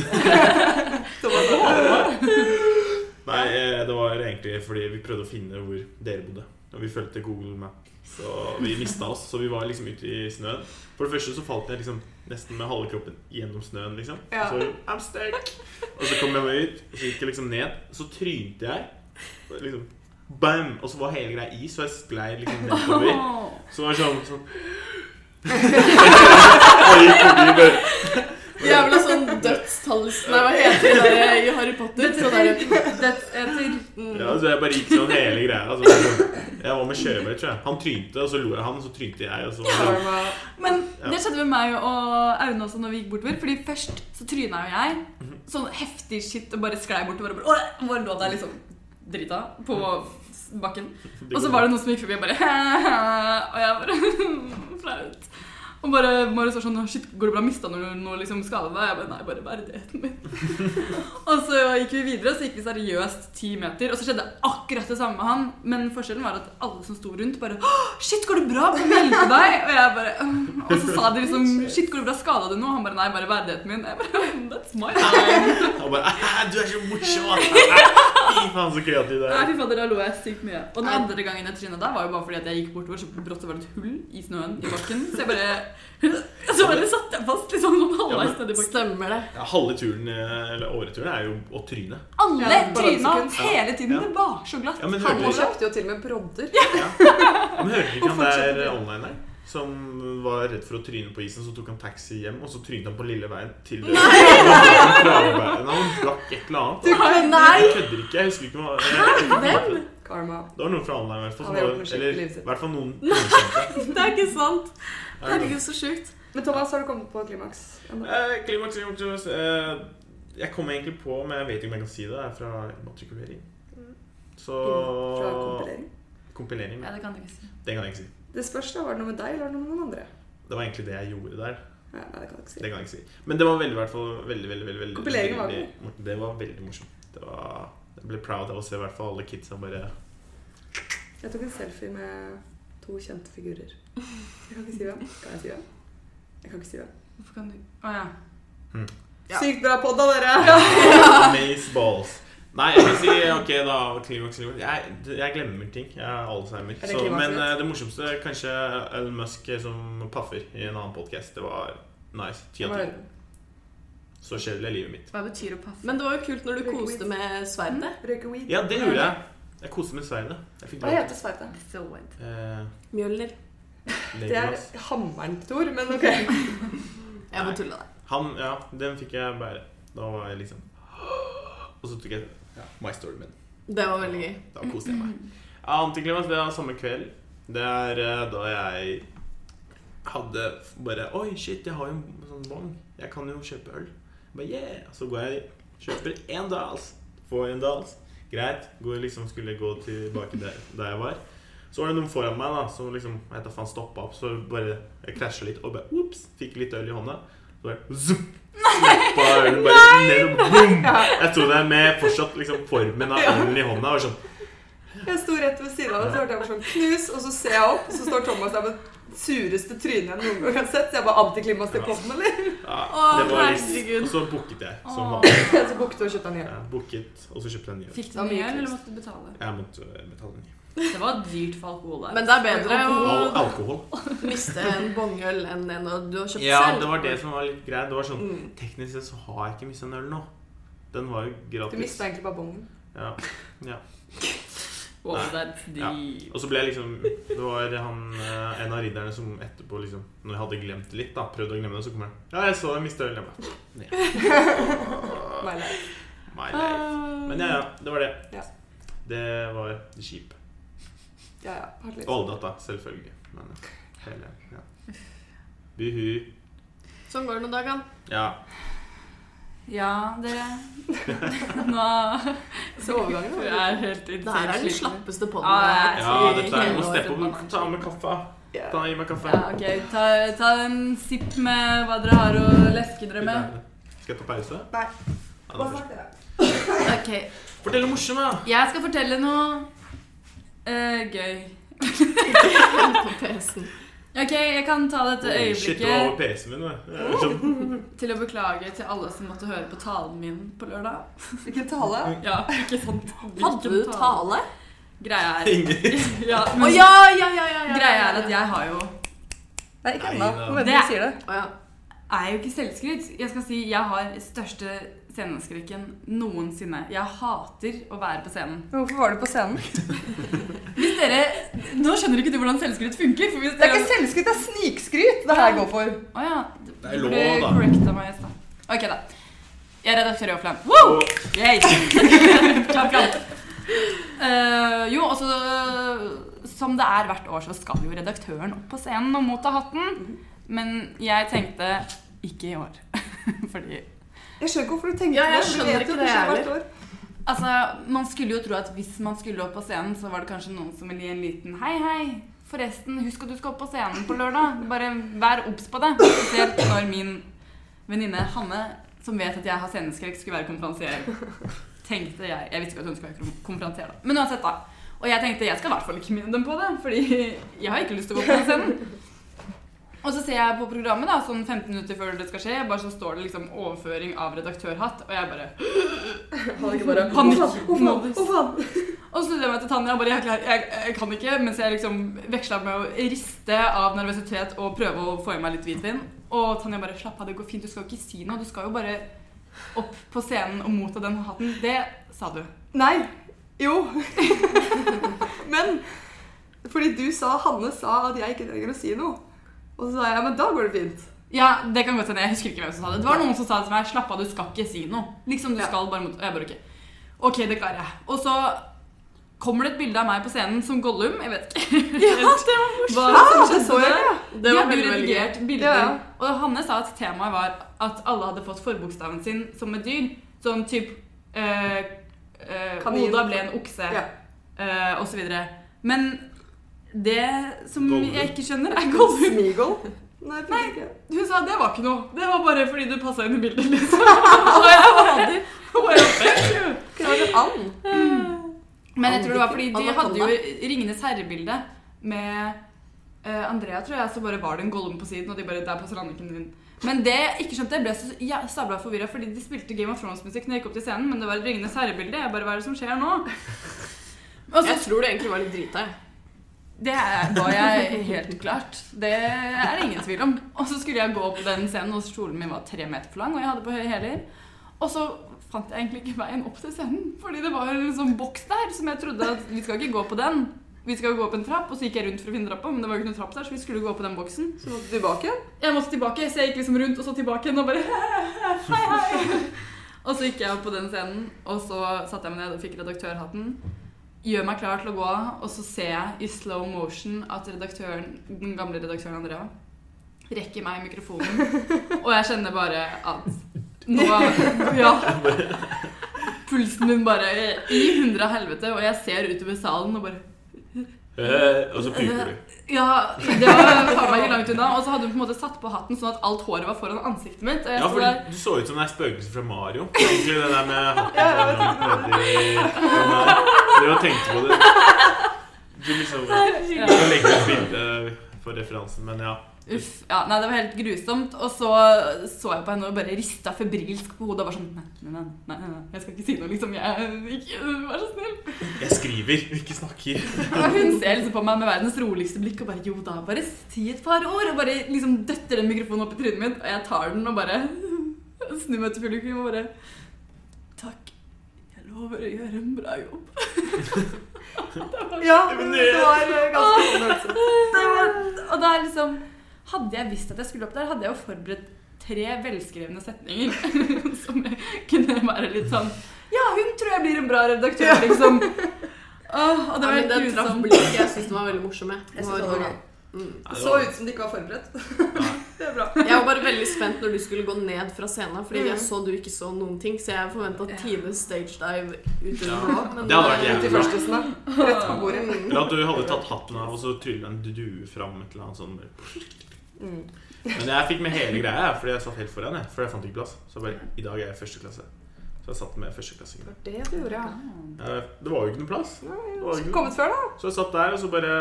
S1: Nei, eh, det var egentlig fordi vi prøvde å finne hvor dere bodde. Og vi fulgte Google Map. Så vi mista oss. Så vi var liksom ute i snøen. For det første så falt jeg liksom nesten med halve kroppen gjennom snøen. liksom
S3: Ja.
S1: Så I'm stuck. Og så kom jeg meg ut, og så gikk jeg liksom ned. Så trynte jeg. Og Liksom Bam! Og så var hele greia is, så jeg sklei liksom nedover. [laughs] Så var det sånn, sånn. [laughs] Og gikk forbi bare
S4: Jævla sånn dødstalls... Nei, hva heter det der i Harry Potter? Sånn der,
S2: Dødseter.
S4: mm.
S1: Ja, så jeg bare gikk sånn hele greia. Altså, jeg var med kjørebrett, tror jeg. Han trynte, og så lo jeg han, og så trynte jeg. Og så
S3: ja.
S2: Men
S1: Ja.
S2: det skjedde med meg og Aune også når vi gikk bortover. Fordi først så tryna jo jeg.
S1: Mhm.
S2: Sånn heftig shit og bare sklei bortover. Og bare, Åh, bare lå der liksom drita på bakken. Og så var det noen som gikk forbi og bare [laughs] Og jeg bare [laughs] Flaut. Og bare Marius var sånn Shit, går det bra? Mista du noe liksom skade deg? Jeg bare Nei, bare verdigheten min. [laughs] og så gikk vi videre, og så gikk vi seriøst ti meter. Og så skjedde akkurat det samme med han. Men forskjellen var at alle som sto rundt, bare Shit, går det bra? Kan vi hjelpe deg? Og jeg bare Og så sa de liksom Shit, går det bra? Skada du noe? Han bare Nei, bare verdigheten min. Jeg bare That's my time.
S1: Han bare Du er så morsom! [laughs] [laughs] Fy faen, så kreativ du er.
S2: fy fader, da lo jeg sykt mye. Og den andre gangen jeg tryna der, var jo bare fordi at jeg gikk bortover, så brått var det et hull i snøen i bakken. Så jeg bare [laughs] Så bare satt jeg fast liksom sånn halvveis nedi bakken.
S4: Stemmer det.
S1: Ja, halve turen, eller åreturen, er jo å tryne.
S2: Alle
S3: Ja,
S2: tryna hele tiden.
S1: Ja.
S2: Det var så glatt.
S1: Ja, men
S3: Han kjøpte jo til og med brodder.
S1: Men hørte ikke han der online der? Som var redd for å tryne på isen, så tok han taxi hjem, og så trynet han på lille veien til Nei! Han brakk et eller annet.
S4: Nei!
S1: Jeg kødder ikke. Jeg husker ikke hva
S4: Hvem?
S3: Karma.
S1: Det var noen fra online, i hvert fall. Eller
S3: i
S1: hvert fall noen Nei, [laughs]
S4: Det er ikke sant. Herregud, så sjukt.
S3: Men Thomas, har du kommet på klimaks?
S1: Eh, Klimaks klimaks, eh, Jeg kommer egentlig på, men jeg vet ikke om jeg kan si det. Det er fra matrikulering. Så
S3: Fra kompilering?
S1: Kompilering.
S2: Ja, det kan du ikke si.
S1: Det kan jeg ikke si.
S3: Det spørs da, var det noe med deg eller var det noe med noen andre?
S1: Det var egentlig det jeg gjorde der.
S3: Ja, nei, det kan jeg ikke si.
S1: Det kan jeg ikke si. Men det var veldig, hvert fall, veldig, veldig, veldig, veldig
S3: Kompileringen var
S1: veldig, Det var veldig morsomt. Det var, jeg ble proud av å se i hvert fall alle kidsa bare
S3: Jeg tok en selfie med to kjente figurer. Jeg kan ikke si hvem. Kan jeg si hvem? Jeg kan ikke si hvem.
S2: Hvorfor kan du Å ja.
S4: Ja.
S3: Sykt bra podda, dere! [laughs]
S1: Maze balls. Nei, jeg vil si ok, da. Klimaks. Jeg, jeg glemmer ting. Jeg har Alzheimer.
S3: det
S1: Så, men eh, det morsomste kanskje Elon Musk som paffer i en annen podkast. Det var nice. Ti av ti. Så skjer det i livet mitt.
S2: Hva betyr å paffe?
S4: Men det var jo kult når du koste med sverdet.
S3: Mm. weed.
S1: Ja, det gjorde jeg. Jeg koste med sverdet.
S3: Hva heter sverdet?
S2: So?
S1: Eh,
S4: Mjølner. [laughs]
S3: Det er hammeren til Thor, men ok. [laughs]
S4: Jeg må tulle deg.
S1: Han, ja, den fikk jeg bare. Da var jeg liksom [gasps] Og så tok jeg ja, My Story min.
S4: Det var veldig gøy.
S1: Da koste jeg meg. Ja, Antiklimaks det var samme kveld. Det er eh, da jeg hadde bare Oi, shit, jeg har jo en sånn bong. Jeg kan jo kjøpe øl. Bare, yeah. Så går jeg kjøper én Dals. Får en Dals. Greit. Går liksom skulle gå tilbake der, der jeg var. Så var det noen foran meg da som liksom Jeg vet da faen stoppa opp. Så bare jeg krasja litt og bare ops, fikk litt øl i hånda. Så bare zoom, Slappa ølen bare ned og boom! Jeg sto der med fortsatt liksom formen av ølen i hånda. Og sånn
S3: Jeg sto rett ved siden av deg, så hørte jeg bare sånn knus, og så ser jeg opp, så står Thomas der med sureste trynet jeg noen gang har sett. Så jeg var antiklimaks til podden, eller?
S1: Ja, det var
S4: herregud.
S1: Og så booket jeg. Som vanlig. [laughs]
S3: Så booket og kjøpte en ny.
S1: Ja, booket, og så kjøpte jeg en ny.
S2: Fikk du mye øl, eller måtte du betale?
S1: Jeg måtte betale en ny.
S2: Det var dyrt for alkohol der.
S4: Men det er bedre å
S1: alkohol. [laughs]
S4: miste en bongøl enn en du har kjøpt
S1: Ja,
S4: selv.
S1: det var det som var litt greit. Det var sånn
S4: Mm.
S1: Teknisk sett så har jeg ikke mista en øl nå. Den var jo
S3: Du
S1: gratis.
S3: mista egentlig bare bongen.
S1: Ja. ja. [laughs]
S2: Wow, that's
S1: Ja. Og så ble jeg liksom Det var han, eh, en av ridderne som etterpå, liksom Når jeg hadde glemt det litt, da prøvde å glemme det, så kommer han Ja, jeg så deg miste ølen. Jeg bare «Ned». [laughs]
S3: My life.
S1: My life. Men ja, ja. Det var det.
S3: Ja.
S1: Det var kjip.
S3: Ja, ja. Hardt litt.
S1: Og Oldata, selvfølgelig. Men hele ja. Buhu.
S4: Sånn går det noen dager.
S1: Ja.
S2: Ja, dere [laughs] Nå
S3: Så overgangen
S2: er helt
S4: Det her er den slappeste podden.
S2: Ja,
S4: jeg har
S2: jeg-
S1: ja, dette er
S4: hele
S1: Må steppe opp. Ta med kaffe.
S3: Ja.
S1: Ta, gi meg kaffe.
S2: Ja, ok. Ta, ta en sipp med hva dere har å leske dere med.
S1: Skal jeg ta pause?
S3: Nei.
S1: Ja, da?
S2: Ok.
S1: Fortell noe morsomt, da.
S2: Jeg skal fortelle noe uh, gøy. [laughs]
S4: på PC-en.
S2: Ok, jeg kan ta dette
S1: Shit, over
S2: øyeblikket
S1: PC-en min. er Sånn.
S2: til å beklage til alle som måtte høre på talen min på lørdag. [laughs]
S3: Hvilken tale?
S2: Ja, ikke sant?
S4: Hadde du tale?
S2: Greia er [laughs] ja, men,
S4: ja, ja, ja, ja, ja.
S2: Greia er at jeg har jo
S3: Nei, ikke ennå. Må
S2: Det-
S3: du sier det.
S4: Ja.
S2: er jo ikke selvskryt. Jeg skal si jeg har største sceneskrekken noensinne. Jeg hater å være på scenen.
S3: Hvorfor var du på scenen?
S2: Hvis dere Nå skjønner ikke du hvordan selvskryt funker. For hvis
S3: Det er ikke selvskryt, det er snikskryt det her går for.
S2: Å ja.
S1: Det er lov, da.
S2: correcta meg i stad. Ok, da. Jeg er redaktør i Offline. Woo! Yay! klapp, klapp. Uh, jo, altså Som det er hvert år, så skal jo redaktøren opp på scenen og motta hatten. Men jeg tenkte ikke i år. [laughs] Fordi
S3: Jeg skjønner ikke hvorfor du tenker
S4: Ja, jeg
S3: det. Du
S4: skjønner ikke det
S3: hvert år.
S2: Altså, Man skulle jo tro at hvis man skulle opp på scenen, så var det kanskje noen som ville gi en liten Hei, hei, forresten, husk at du skal opp på scenen på lørdag. Bare vær obs på det. Spesielt når min venninne Hanne, som vet at jeg har sceneskrekk, skulle være konferansier. Tenkte jeg Jeg visste ikke at hun skulle være konferansier, da. Men uansett, da. Og jeg tenkte jeg skal i hvert fall ikke minne dem på det, fordi jeg har ikke lyst til å gå på scenen. Og så ser jeg på programmet, da, sånn 15 minutter før det skal skje, bare så står det liksom 'overføring av redaktørhatt', og jeg bare Panikk.
S3: Å faen.
S2: Og så snudde jeg meg til Tanja og bare jeg, klar, jeg, jeg kan ikke, mens jeg liksom veksla med å riste av nervøsitet og prøve å få i meg litt hvitvin. Og Tanja bare slapp av, det går fint, du skal jo ikke si noe. Du skal jo bare opp på scenen og motta den hatten. Det sa du.
S3: Nei. Jo. [laughs] Men fordi du sa Hanne sa at jeg ikke trenger å si noe. Og så sa jeg men da går det fint.
S2: Ja, det kan godt hende. Jeg husker ikke hvem som sa det. Det var noen som sa til meg 'slapp av, du skal ikke si noe'. Liksom du
S3: Ja.
S2: skal bare mot... Og jeg bare ok. Ok, det klarer jeg. Og så kommer det et bilde av meg på scenen som Gollum. Jeg vet ikke. [laughs]
S3: Ja, det var
S2: morsomt.
S3: Ja, det så jeg
S2: der.
S4: Det var veldig, veldig
S2: redigert bilder.
S3: Ja, ja.
S2: Og Hanne sa at temaet var at alle hadde fått forbokstaven sin som et dyr. Sånn typ eh, eh, Oda ble en okse,
S3: Ja.
S2: eh, og så videre. Men det som
S1: Gollum.
S2: jeg ikke skjønner, er Gollum.
S3: Smeagol? Nei,
S2: Nei. Hun sa det var ikke noe. Det var bare fordi du passa inn i bildet, liksom. [laughs] Og jeg bare, [laughs] bare,
S3: and.
S2: Men jeg tror det var fordi de hadde jo Ringenes herre-bilde med uh, Andrea, tror jeg, så bare var det en Gollum på siden, og de bare Der passer Anniken din. Men det jeg ikke skjønte, jeg ble så ja, sabla forvirra, fordi de spilte Game of Thrones-musikk når jeg gikk opp til scenen, men det var et Ringenes herre-bilde. Jeg bare Hva er det som skjer nå? Også, [laughs]
S4: Jeg tror det egentlig var litt drita. jeg.
S2: Det var jeg helt klart. Det er det ingen tvil om. Og så skulle jeg gå opp den scenen, og kjolen min var tre meter for lang, og jeg hadde på høye hæler. Og så fant jeg egentlig ikke veien opp til scenen, fordi det var en sånn boks der som jeg trodde at vi skal ikke gå på den. Vi skal gå opp en trapp, og så gikk jeg rundt for å finne trappa, men det var jo ikke noen trapp der, så vi skulle gå på den boksen.
S3: Så måtte du tilbake.
S2: Jeg måtte tilbake, så jeg gikk liksom rundt og så tilbake igjen og bare [laughs] hei, hei. Og så gikk jeg opp på den scenen, og så satte jeg meg ned og fikk redaktørhatten. Gjør meg klar til å gå og så ser jeg i slow motion at redaktøren, den gamle redaktøren Andrea rekker meg mikrofonen, [laughs] og jeg kjenner bare at nå Ja. Pulsen min bare i hundre av helvete, og jeg ser utover salen og bare
S1: Eh, og så puker du.
S2: ja, det var faen meg ikke langt unna. Og så hadde hun på en måte satt på hatten sånn at alt håret var foran ansiktet mitt.
S1: Ja, for
S2: der
S1: du så ut som det er spøkelset fra Mario. Egentlig det der med hatten Dere den der. Du har tenkt på det. Du liksom kan legge ut bilde for referansen, men ja.
S2: Uff. Ja, nei, det var helt grusomt. Og så så jeg på henne og bare rista febrilsk på hodet og var sånn nei, nei, nei, nei, nei, jeg skal ikke si noe, liksom. Jeg, ikke, vær så snill.
S1: Jeg skriver, ikke snakker.
S2: Og hun ser liksom på meg med verdens roligste blikk og bare jo da, bare si et par ord. Og bare liksom døtter den mikrofonen opp i trynet mitt, og jeg tar den og bare [laughs] snur meg til publikum og bare Takk. Jeg lover å gjøre en bra jobb. [laughs]
S3: Ja, det var eh, ganske.
S2: Det var, og da liksom Hadde jeg visst at jeg skulle opp der, hadde jeg jo forberedt tre velskrevne setninger [laughs] som kunne være litt sånn Ja, hun tror jeg blir en bra redaktør, liksom. Oh, og det
S4: Ja,
S2: var
S4: men
S2: helt
S4: den traff blikket. Jeg syns den var veldig morsom. jeg.
S3: Synes det var gøy.
S4: Mm.
S3: Det så ut som de ikke var forberedt. [laughs] Det er bra.
S4: Jeg var bare veldig spent når du skulle gå ned fra scenen, fordi jeg
S3: Mm.
S4: så du ikke så noen ting. Så jeg forventa Tines stage dive ute
S1: Ja.
S4: nå. Men
S1: Det hadde vært jævlig bra.
S3: Rett på bordet.
S1: Eller at du hadde tatt hatten av, og så trylla en due fram et eller annet sånn.
S3: Mm.
S1: Men jeg fikk med hele greia, fordi jeg satt helt foran. Jeg, for jeg fant ikke plass. Så bare, i dag er jeg i første klasse. Så jeg satt med førsteklassinger.
S3: Det det ja.
S1: Det var jo ikke noe plass.
S3: Ja,
S1: ikke-
S3: kommet før, da.
S1: Så jeg satt der, og så bare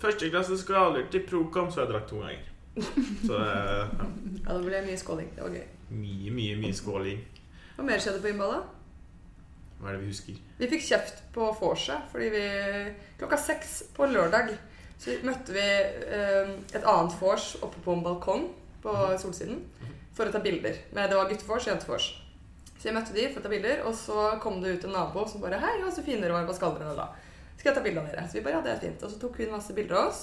S1: Første klasse skal aldri til Procom, så jeg drakk to ganger. Så eh, ja,
S3: Ja, det ble mye skåling. Det var gøy.
S1: mye, mye, mye skåling.
S3: Hva mer skjedde på innballet?
S1: Hva er det vi husker?
S3: Vi fikk kjeft på vorset fordi vi klokka seks på lørdag så møtte vi eh, et annet vors oppe på en balkong på Solsiden for å ta bilder. Men det var guttevors og jentevors. Så jeg møtte de for å ta bilder, og så kom det ut en nabo som bare Hei, ja, så fine dere var. Hva skal dere da? Skal jeg ta bilde av dere? Så vi bare, ja, det er fint. Og så tok hun masse bilder av oss.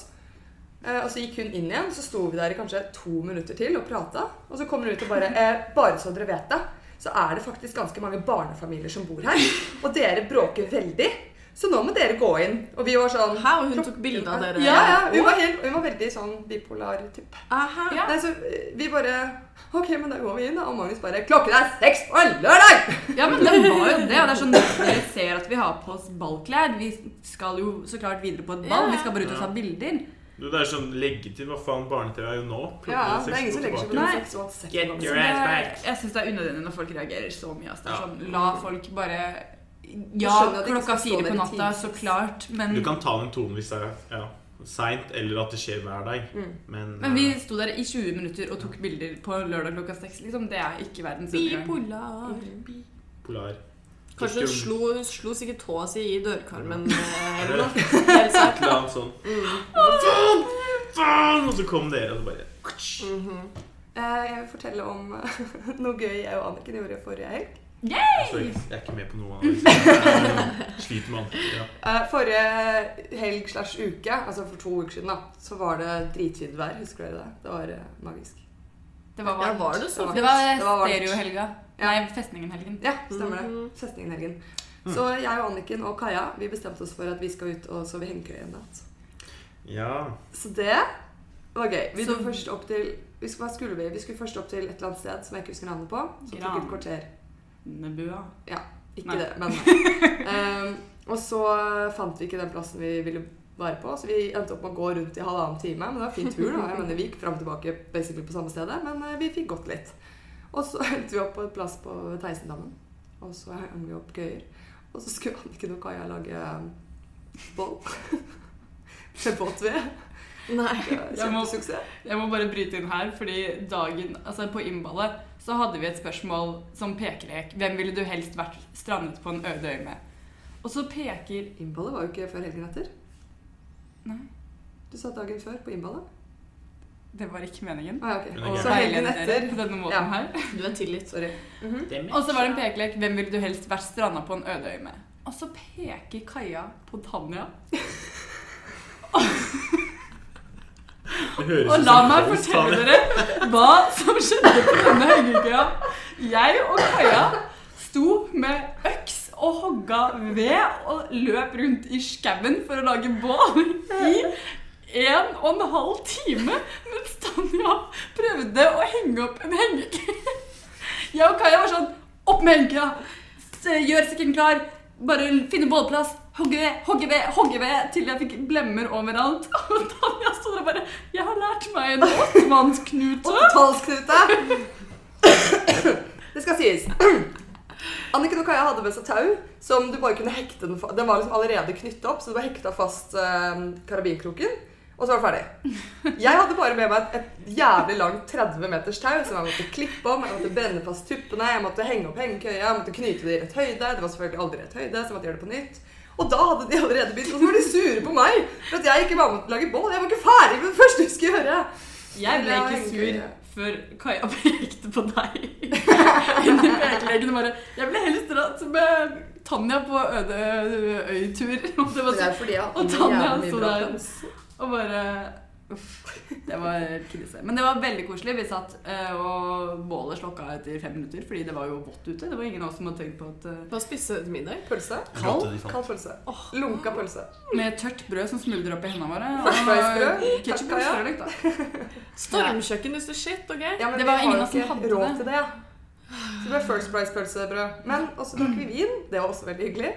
S3: Eh, og så gikk hun inn igjen, så sto vi der i kanskje to minutter til og prata. Og så kommer hun ut og bare eh, Bare så dere vet det, så er det faktisk ganske mange barnefamilier som bor her. Og dere bråker veldig. Så nå må dere gå inn. Og vi var sånn
S4: Hæ, og hun tok bilde av dere?
S3: Ja, ja. Hun var, helt, hun var veldig sånn bipolar type.
S4: Aha.
S2: Ja.
S3: Nei, så eh, vi bare Ok, men da går vi inn, da. Og Magnus bare Klokken er seks på lørdag!
S2: Ja, men det var jo det. Og det er sånn dere ser at vi har på oss ballklær. Vi skal jo så klart videre på et ball. Vi skal bare ut og ta bilder.
S1: Du, det er sånn leggetid. Hva faen, barne-TV er jo nå.
S3: Ja, det er ingen som legger seg på
S1: Get your ass back.
S2: jeg syns det er unødvendig når folk reagerer så mye. Altså. Det er sånn, La folk bare Ja, klokka fire på natta, så klart. Men,
S1: Du kan ta den tonen hvis det er ja, seint, eller at det skjer hver dag.
S3: Mm.
S1: Men,
S2: men vi
S1: eh,
S2: sto der i 20 minutter og tok bilder på lørdag klokka seks. Liksom. Det er ikke verdens
S4: Bipolar.
S1: Bipolar.
S4: Kanskje hun slo, slo sikkert tåa si i dørkarmen eh,
S1: Er
S4: eller noe. Helt
S1: annet sånn
S4: Mm.
S1: Faen! Faen! Og så kom dere, og så bare
S4: mm
S3: -hmm. Jeg vil fortelle om [laughs] noe gøy jeg og Anniken gjorde forrige helg.
S1: Sorry, jeg er ikke med på noe av det. Jeg Sliter med alt. Ja.
S3: Eh, Forrige helg slash uke, altså for to uker siden, da, så var det dritfint vær. Husker dere det? Det var eh, magisk.
S2: Det var
S4: Ja, var det?
S2: Det var
S3: Det var
S2: stereohelga.
S3: Ja.
S2: Nei, Festningen-helgen.
S3: Ja, stemmer det.
S4: Mhm.
S3: Festningen-helgen.
S1: Mm.
S3: Så jeg og Anniken og Kaja vi bestemte oss for at vi skal ut og sove i hengekøye en natt.
S1: ja.
S3: Så det var gøy. Vi
S2: Så-
S3: dro først opp til vi skulle, Hva skulle vi? Vi skulle først opp til et eller annet sted som jeg ikke husker navnet på. Som tok et kvarter.
S2: Nebua.
S3: Ikke
S2: Nei.
S3: det, men um, [laughs] Og så fant vi ikke den plassen vi ville være på, så vi endte opp med å gå rundt i halvannen time. Men det var en fin tur. da. Jeg mener, Vi gikk fram og tilbake basically på samme stedet, men eh, vi fikk gått litt. Og så [laughs] endte vi opp på et plass på Theisendammen, og så hang vi opp gøyer. Og så skulle Anniken og Kaja lage um, boll [laughs] med båtved.
S4: Nei.
S3: Det var
S2: Jeg må-. Jeg må bare bryte inn her, fordi dagen, altså på innballet så hadde vi et spørsmål som pekelek. Hvem ville du helst vært strandet på en øde øy med? Og så peker
S3: Innballet var jo ikke før helgen etter.
S2: Nei,
S3: Du sa dagen før på innballet.
S2: det var ikke meningen.
S3: Ah,
S1: okay.
S2: Og.
S3: Så helgen etter.
S2: på denne måten
S3: Ja.
S2: her.
S4: Du er tilgitt.
S3: Sorry. Mhm.
S2: Og så var det en pekelek. Hvem ville du helst vært stranda på en øde øy med? Og så peker Kaja på Tanja. [laughs] [laughs] Og la meg fortelle dere hva som skjedde på denne høygekøya. Jeg og Kaja sto med øks og hogga ved og løp rundt i skauen for å lage bål i en og en halv time mens Tanja prøvde å henge opp en hengekøye. Jeg og Kaja var sånn Opp med hengekøya! Gjør sekken klar! Bare finne bålplass! Hogge ved, hogge ved, hogge ved! Til jeg fikk blemmer overalt. [laughs] Og Tanja sto der bare Jeg har lært meg en åttemannsknute.
S3: Åttetallsknute! Det skal sies. Anniken og Kaja hadde med seg tau som du bare kunne hekte den Den var liksom allerede knyttet opp, så du bare hekta fast eh, karabinkroken. Og så var det ferdig. Jeg hadde bare med meg et, et jævlig langt 30 meters tau som jeg måtte klippe om. Jeg måtte brenne fast tuppene, jeg måtte henge opp hengekøya, jeg måtte knyte det i rett høyde. Det var selvfølgelig aldri rett høyde, så jeg måtte gjøre det på nytt. Og da hadde de allerede begynt, og så var de sure på meg for at jeg ikke var med til å lage bål. Jeg var ikke ferdig med det første jeg skulle gjøre.
S2: Jeg ble ikke sur før Kaja [laughs] pekte på deg. Inni pekeleken bare Jeg ble helst dratt med Tanja på øde øytur. [laughs] Og det var så, Og Tanja
S3: bra
S2: der. Og bare Uff. Det var krise. Men det var veldig koselig. Vi satt eh, og bålet slokka etter fem minutter fordi det var jo vått ute. Det var ingen av oss som hadde tenkt på at eh,
S4: Hva spiste du til middag?
S3: Pølse.
S1: Kald?
S3: Kald pølse. Lunka pølse.
S2: Med tørt brød som smuldrer opp i hendene våre. Ketchup
S3: Takk,
S2: og størreløk, da. [laughs]
S4: Stormkjøkken is the shit, OK?
S3: Ja, men
S2: Det var ingen av oss som hadde
S3: råd til det. Så det ble First Price-pølsebrød. Men også drakk vi vin. Det var også veldig hyggelig.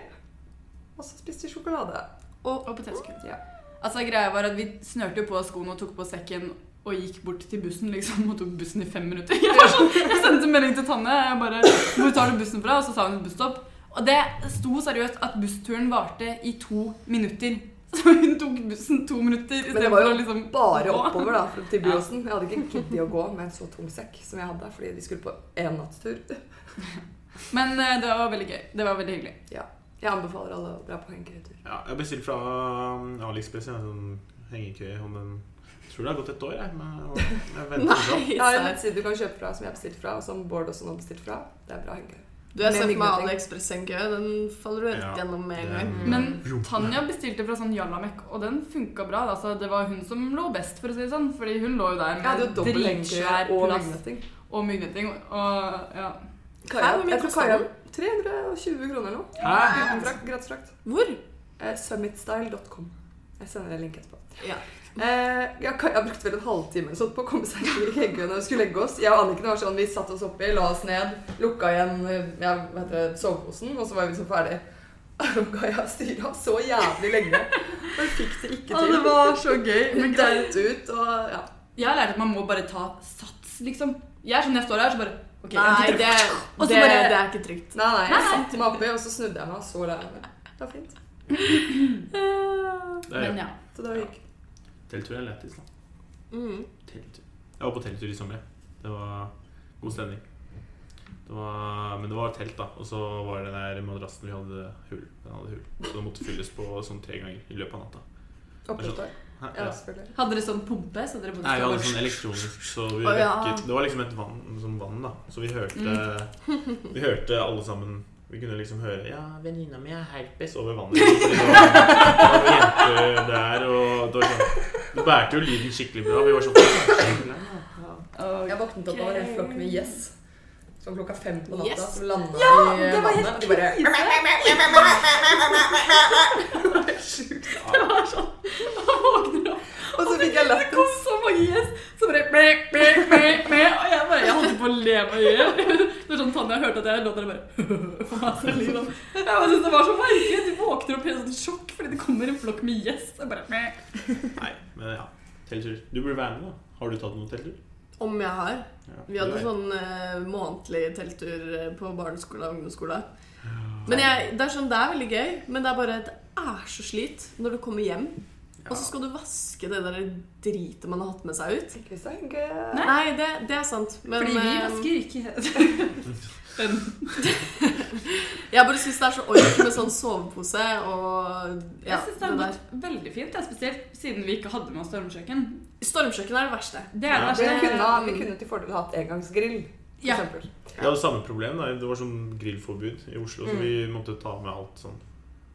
S3: Og så spiste vi sjokolade.
S2: Og, og potetgull.
S3: Ja.
S2: Altså, greia var at Vi snørte jo på skoene og tok på sekken og gikk bort til bussen liksom, og tok bussen i fem minutter. [laughs] Jeg, sånn, jeg sendte melding til Tanne. Jeg bare, 'Hvor tar du bussen fra?' Og så sa hun et busstopp. Og det sto seriøst at bussturen varte i to minutter. [laughs] Så hun tok bussen to minutter.
S3: Men det var jo
S2: liksom
S3: bare oppover da, til Byåsen. Jeg hadde ikke giddet å gå med en så tung sekk som jeg hadde, fordi de skulle på én nattstur. [laughs]
S2: Men eh, det var veldig gøy. Det var veldig hyggelig.
S3: Jeg anbefaler alle å dra på hengekøyetur.
S1: Ja, jeg bestilte fra um, AliExpress en sånn hengekøye om en jeg tror det har gått et år, jeg. Men jeg, venter
S4: Nei,
S3: Jeg har en nettside du kan kjøpe fra som jeg har bestilt fra, og som Bård også har bestilt fra. Det er bra hengekøye.
S4: Du har sett meg
S3: mygleting.
S4: AliExpress en kø. Den faller du rett
S1: Ja,
S4: gjennom med en gang.
S2: Men [laughs] Tanja bestilte fra sånn Jallamek, og den funka bra. Altså, det var hun som lå best, for å si det sånn. Fordi hun lå jo der med
S3: hengekøye
S2: dritsvær
S3: og
S2: plass
S3: myggnetting.
S2: og myggnetting. Og ja.
S3: Kaja, jeg tror Kaja
S4: den?
S3: 320 kroner nå.
S1: Hæ?
S3: Frakt, gratis frakt.
S4: Hvor?
S3: Eh, Summitstyle.com. Jeg sender en link etterpå.
S4: Ja.
S3: Eh, jeg, Kaja brukte vel en halvtime sånn, sånt på å komme seg i hengekøyen når vi skulle legge oss. Jeg og Anniken var sånn, Vi satte oss oppi, la oss ned, lukka igjen eh, ja, soveposen, og så var vi så ferdig. [laughs] Og jeg styra så jævlig lenge. Og jeg fikk det ikke til.
S2: Det var så gøy.
S3: Men greit ut, og ja.
S2: Jeg har lært at man må bare ta sats, liksom. Jeg er sånn jeg står her, så bare ok, en,
S4: Nei, det, det,
S2: bare-
S4: det er ikke trygt.
S3: Nei, nei, jeg satte meg oppi, og så snudde jeg meg, og så la jeg meg. Det var fint.
S1: Det er
S2: Men ja.
S3: Så det gikk.
S1: Telttur er lættis, da.
S4: Mm.
S1: Telttur. Jeg var på telttur i sommer. Det var god stemning. Det var, men det var telt, da. Og så var den der madrassen vi hadde hull. Den hadde hull. Så det måtte fylles på sånn tre ganger i løpet av natta.
S3: Oppblåsbar. Ja.
S2: Hadde dere sånn pumpe? Så dere
S1: Nei, vi hadde sånn elektronisk, så vi
S4: oh, ja.
S1: rekket, Det var liksom et vann, som vann, da. Så vi hørte Vi hørte alle sammen Vi kunne liksom høre Ja, venninna mi har herpes over vannet. Fordi [laughs] det var, det var jenter der, og det var sånn Det bærte jo lyden skikkelig bra. Vi var sånn
S2: okay.
S3: Jeg våknet opp av en flokk med gjess. Sånn klokka fem på natta.
S4: Yes.
S3: Som landa
S2: Ja,
S3: i
S2: det var
S3: vannet.
S2: helt
S3: og de bare [laughs] [laughs]
S2: Det var sånn Man våkner opp,
S3: Og så fikk jeg
S2: det kom så mange gjess. Så bare me, me, me, me. Og jeg bare Jeg holdt på å le meg i hjel. [laughs] Det er sånn Tanja hørte at jeg lå der og bare [laughs] liksom. Jeg bare synes det var så merkelig. Du våkner opp i et sånt sjokk fordi det kommer en flokk med gjess. Jeg bare me.
S1: Nei, men ja. Telttur. Du burde være med, da. Har du tatt noen telttur?
S4: Om jeg har.
S1: Ja,
S4: Vi hadde sånn eh, månedlig telttur eh, på barneskole og ungdomsskole. Men jeg, det er sånn, det er veldig gøy, men det er bare det er så slit når du kommer hjem. Og så skal du vaske det der dritet man har hatt med seg ut.
S3: Ikke det er.
S4: Nei, det, det er sant. Men
S2: Fordi vi
S4: eh,
S2: vasker ikke [laughs]
S4: jeg bare syns det er så ork med sånn sovepose og ja,
S2: Jeg synes det har gått veldig fint, ja, spesielt siden vi ikke hadde med oss stormkjøkken.
S4: Stormkjøkken er det verste.
S2: Det er
S1: Ja.
S2: det
S3: Vi kunne, vi kunne til fordel hatt engangsgrill,
S2: Ja.
S1: Vi hadde samme problem. da Det var sånn grillforbud i Oslo, så
S3: Mm.
S1: vi måtte ta med alt sånn.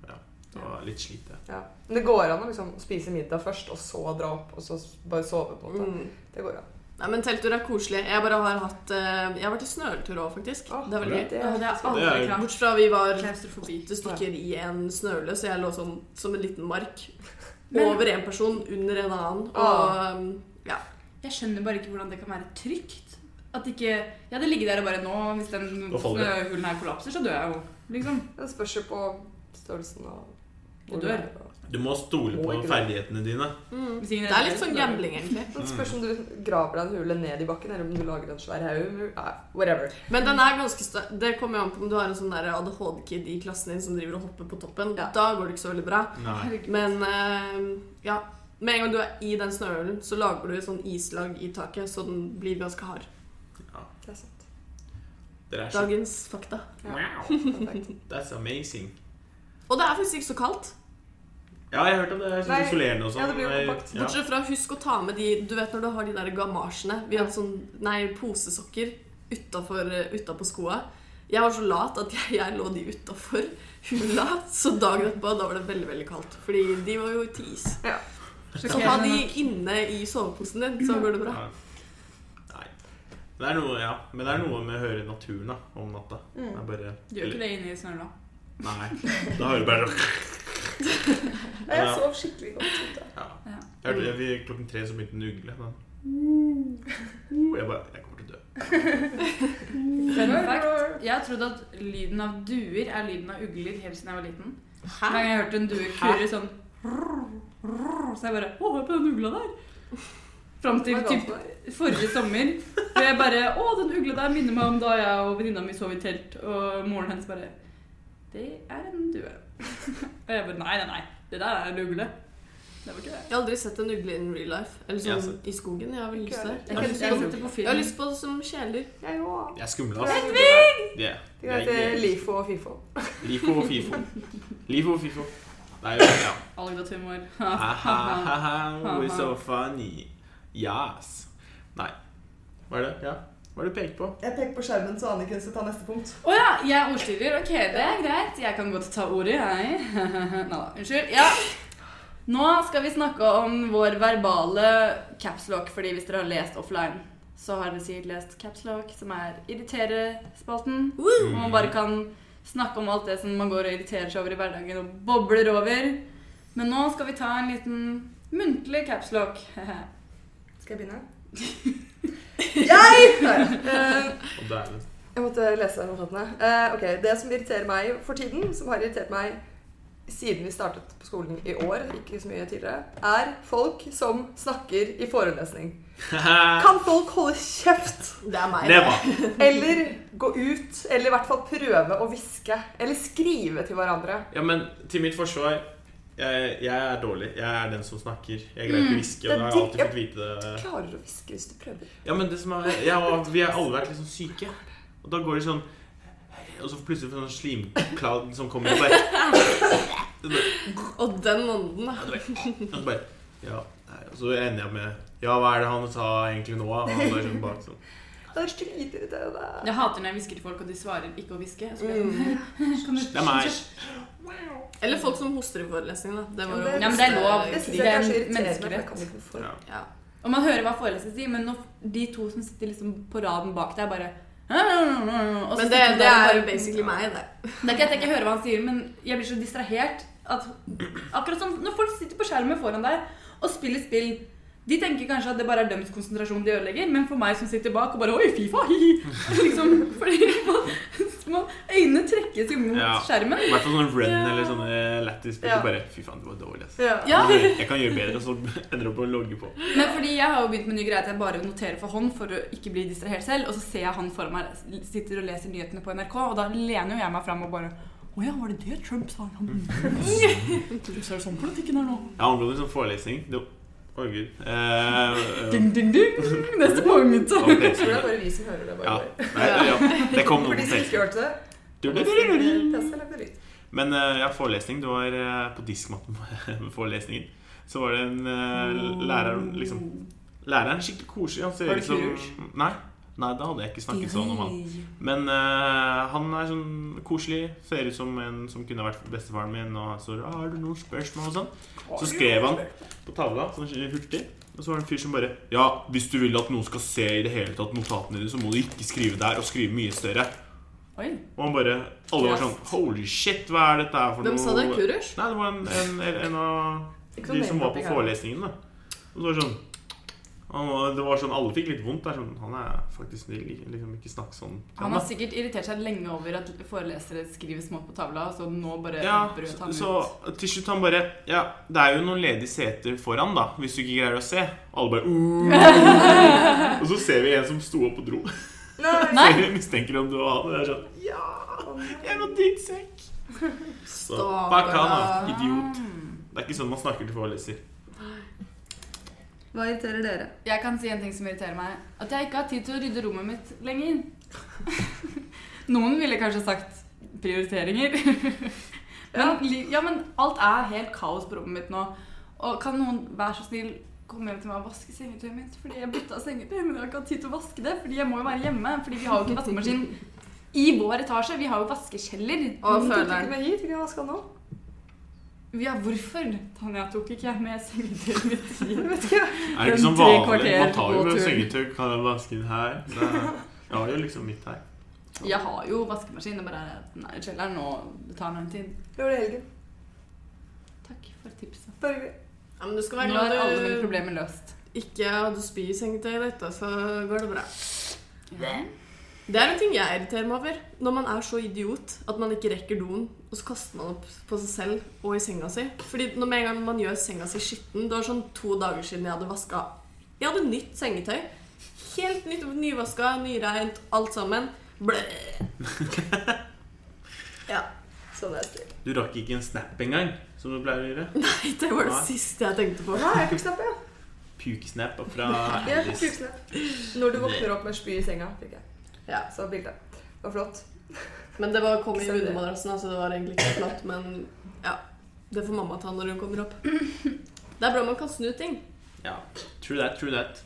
S1: Ja, det var litt slit, det.
S3: Ja. Men det går an å liksom spise middag først, og så dra opp, og så bare sove. på en måte.
S4: Mm.
S3: Det går an.
S4: Nei, men telttur er koselig. Jeg bare har hatt eh, Jeg har vært i snøtur òg, faktisk.
S3: Oh,
S4: det er veldig gøy.
S3: det
S2: det er aldri
S1: er-
S2: klart.
S4: Fra vi var åtte stykker i en snøhule, så jeg lå sånn som en liten mark. [laughs]
S2: Men-
S4: Over en person, under en annen. Og
S3: oh.
S4: um, ja.
S2: Jeg skjønner bare ikke hvordan det kan være trygt. At ikke Jeg hadde ligget der og bare nå, hvis den
S1: Da
S2: snøhulen her kollapser, så dør jeg jo. Liksom.
S3: Det spørs jo på størrelsen og
S2: Du dør.
S1: Du må stole på ferdighetene dine.
S4: Mm. Det er litt sånn gambling, egentlig.
S3: Det spørs om du graver deg en hule ned i bakken, eller om du lager en svær haug. Whatever.
S4: Men den er ganske sta det kommer jo an på om du har en sånn ADHD-kid i klassen din som driver og hopper på toppen.
S3: Ja.
S4: Da går det ikke så veldig bra.
S1: Nei.
S4: Men eh, ja. Med en gang du er i den snøhulen, så lager du et sånn islag i taket, så den blir ganske hard.
S3: Det er sant.
S1: Er så
S4: Dagens fakta.
S1: Wow, [laughs] that's amazing.
S4: Og det er faktisk ikke så kaldt.
S1: Ja, jeg har hørt om det. er sånn isolerende og sånn.
S3: ja.
S4: Bortsett fra husk å ta med de Du vet når du har de der gamasjene Vi har sånn, nei, posesokker utapå utenpå skoa. Jeg var så lat at jeg, jeg lå de utafor hula, så dagen etterpå da var det veldig veldig kaldt. Fordi de var jo til is.
S3: Ja.
S4: Så ha de inne i soveposen din, så går det bra.
S1: Det er noe, ja. Men det er noe med å høre naturen da, om natta. Det er bare
S2: Du gjør ikke det inne i snøla?
S1: Nei. [laughs] Da hører du bare [laughs]
S3: Nei, Jeg sov skikkelig godt.
S1: ja.
S2: Ja.
S1: Jeg hørte, jeg, Klokken tre så begynte den å ugle. Den. Uh, Jeg bare Jeg kommer til å dø. [laughs]
S2: Fun fact. Jeg har trodd at lyden av duer er lyden av ugler helt siden jeg var liten. Hver gang jeg hørte en due kurre sånn Så jeg bare Å, hør på den ugla der. Fram til typ forrige sommer. Og jeg bare Å, den ugla der minner meg om da jeg og venninna mi sov i telt, og moren hennes bare Det er en due. Og jeg bare Nei, nei, nei. Det der er en ugle. Det var ikke det.
S4: Jeg har aldri sett en ugle in real life. Eller
S1: sånn yes.
S4: sånn i skogen. Jeg har vel lyst til det.
S2: Jeg
S4: Jeg har lyst
S2: jeg
S4: Jeg har lyst på det som kjæledyr.
S3: Jeg òg.
S1: Jeg er skummel,
S3: Det
S1: altså. Hedvig! Er-
S3: De heter
S1: er-
S3: Lifo og Fifo.
S1: Lifo og Fifo. [laughs] Lifo og Fifo. Nei, ja.
S2: Algdatumor.
S1: Ha-ha-ha, we're so funny. Yes. Nei. Hva er det? Ja. Hva er det du peker på?
S3: Jeg peker på skjermen, så Anniken skal ta neste punkt.
S2: Å ja, jeg er ordstyrer. Ok, det er greit. Jeg kan godt ta ordet, jeg. [laughs] Nei da, unnskyld. Ja. Nå skal vi snakke om vår verbale capslock, fordi hvis dere har lest offline, så har dere sikkert lest capslock, som er irritere-spalten. Hvor man bare kan snakke om alt det som man går og irriterer seg over i hverdagen og bobler over. Men nå skal vi ta en liten muntlig capslock. [laughs]
S3: Skal jeg begynne? [laughs] jeg! Nei, eh,
S1: Og det er det.
S3: Jeg måtte lese notatene. Eh, ok, Det som irriterer meg for tiden, som har irritert meg siden vi startet på skolen i år, ikke så mye tidligere, er folk som snakker i forelesning. [laughs] Kan folk holde kjeft?
S4: Det er meg.
S1: Det.
S3: Eller gå ut, eller i hvert fall prøve å hviske. Eller skrive til hverandre.
S1: Ja, men til mitt forsvar jeg, jeg er dårlig. Jeg er den som snakker. Jeg greier ikke å hviske. Og jeg har alltid fått vite det.
S3: Klarer å hviske hvis du prøver?
S1: Ja, men det som er jeg, Vi har alle vært sånn syke. Og da går det sånn Og så plutselig får du sånn slimkladd som kommer og bare
S4: Og den ånden, da.
S1: Bare Ja. Så ender jeg med Ja, hva er det han sa egentlig nå? Og han bare sånn bak sånn.
S3: Det er dritirriterende.
S2: Jeg hater når jeg hvisker til folk, og de svarer ikke å hviske.
S3: Mm.
S1: Det er meg.
S4: Eller folk som hoster i forelesning, da. Det var
S2: Ja, men det er lov.
S3: Det
S2: Det er menneskerett.
S1: Ja.
S2: Og man hører hva foreleseren sier, men når de to som sitter liksom på raden bak deg, bare og så
S4: Men det, det er
S2: bare-
S4: basically meg, det.
S2: Det er ikke at jeg ikke hører hva han sier, men jeg blir så distrahert at Akkurat som når folk sitter på skjermen foran deg og spiller spill. De tenker kanskje at det bare er deres konsentrasjon de ødelegger, men for meg som sitter bak og bare Oi, Fifa! Hi, hi. [laughs] Liksom, fordi man, [laughs] man, øynene trekkes jo mot
S1: Ja.
S2: skjermen.
S1: I hvert fall sånn run
S2: Ja.
S1: eller sånne lættis-spill.
S3: Ja.
S1: Bare Fy faen, du var dårlig. ass.
S3: Ja.
S2: Ja. [laughs]
S1: Jeg kan gjøre bedre, og så ender du opp å logge på.
S2: Men fordi jeg har jo begynt med en ny greie at jeg bare noterer for hånd for å ikke bli distrahert selv. Og så ser jeg han for meg sitter og leser nyhetene på NRK, og da lener jo jeg meg fram og bare Å ja, var det det Trump sa? Han Så er det sånn politikken er nå.
S1: Ja, en sånn forelesning det, Å, gud. Eh,
S2: Ding, ding, ding! Neste punkt.
S3: Okay, det er bare vi som hører det.
S1: Ja. Nei, ja. Det kom
S3: For
S1: noen
S3: de som ikke hørte det.
S1: Du-du-du-du-du.
S3: Tessa lagde lyd.
S1: Men eh, ja, forelesning. Du var eh, på diskmatten-forelesningen. [laughs] Så var det en eh, lærer liksom Læreren er skikkelig koselig. Han ser ut som? Nei. Nei, da hadde jeg ikke snakket sånn om han. Men uh, han er sånn koselig. Ser ut som en som kunne vært bestefaren min. Og han står ah, 'Har du noen spørsmål?' og sånn. Så skrev han på tavla sånn hurtig. Og så var det en fyr som bare 'Ja, hvis du vil at noen skal se i det hele tatt notatene dine, så må du ikke skrive der, og skrive mye større'.
S2: Oi.
S1: Og han bare Alle var sånn 'Holy shit, hva er dette her for
S4: Hvem
S1: noe?'
S4: sa det? Kurers?
S1: Nei, det var en, en, en, en av de som var på forelesningen. da Og så var det sånn han Det var sånn Alle fikk litt vondt. Det er sånn, han er faktisk snill. Liksom ikke snakk sånn
S2: Han har sikkert irritert seg lenge over at forelesere skriver smått på tavla, så nå bare
S1: Ja,
S2: brøt han
S1: så, så til slutt han bare Ja, det er jo noen ledige seter foran, da, hvis du ikke greier å se. Alle bare «Uh». [laughs] Og så ser vi en som sto opp og dro.
S3: Nei! [laughs]
S1: Så vi mistenker om du var det. Jeg er sånn Ja! Jævla drittsekk! [laughs] Så bak han, da. Idiot. Det er ikke sånn man snakker til foreleser.
S3: Hva irriterer dere?
S2: Jeg kan si en ting som irriterer meg. At jeg ikke har tid til å rydde rommet mitt lenger. [laughs] Noen ville kanskje sagt prioriteringer. [laughs] men, ja, men alt er helt kaos på rommet mitt nå. Og kan noen være så snill komme hjem til meg og vaske sengetøyet mitt? Fordi jeg bytta sengetøy, men jeg har ikke hatt tid til å vaske det. Fordi jeg må jo være hjemme. Fordi vi har jo ikke vaskemaskin i vår etasje. Vi har jo vaskekjeller.
S4: Og føleren.
S3: Du kunne vaska nå.
S2: Ja, hvorfor? Tanja tok ikke jeg med sengetøyet mitt. [laughs]
S3: Vet ikke.
S1: Er det ikke
S2: Den
S1: sånn
S2: tre
S1: vanlig? Man tar jo med sengetøy, kan jeg vaske inn her? [laughs] Det er, jeg har jo liksom mitt her.
S2: Jeg har jo vaskemaskin, det bare er den er i kjelleren, og det tar noen tid.
S3: Gjør det i helgen.
S2: Takk for tipset.
S3: Bare hyggelig.
S4: Ja, men du skal
S2: Nå
S4: være
S2: er
S4: glad
S2: alle mine
S4: du
S2: problemer løst.
S4: ikke hadde spy i sengetøyet ditt, så går det bra. Det er en ting jeg irriterer meg over. Når man er så idiot at man ikke rekker doen, og så kaster man opp på seg selv og i senga si. Fordi når med en gang man gjør senga si skitten Det var sånn to dager siden jeg hadde vaska Jeg hadde nytt sengetøy. Helt nytt, nyvaska, nyreint, alt sammen. Blæ. [laughs] Ja.
S3: Sånn er det.
S1: Du rakk ikke en snap engang, som du pleier å gjøre. [laughs]
S4: Nei, det var det siste jeg tenkte på.
S3: Nei, jeg fikk snap, ja.
S1: Pukesnap fra
S3: Alice. Ja,
S1: Alice.
S3: Når du våkner opp med spy i senga, fikk jeg.
S4: Ja.
S3: Så bildet Det var flott.
S4: Men det var, kom i
S3: Stemmer.
S4: undermadrassen, så det var egentlig ikke flott. Men ja, det får mamma ta når hun kommer opp. [laughs] Det er bra man kan snu ting.
S1: Ja, true that, true that.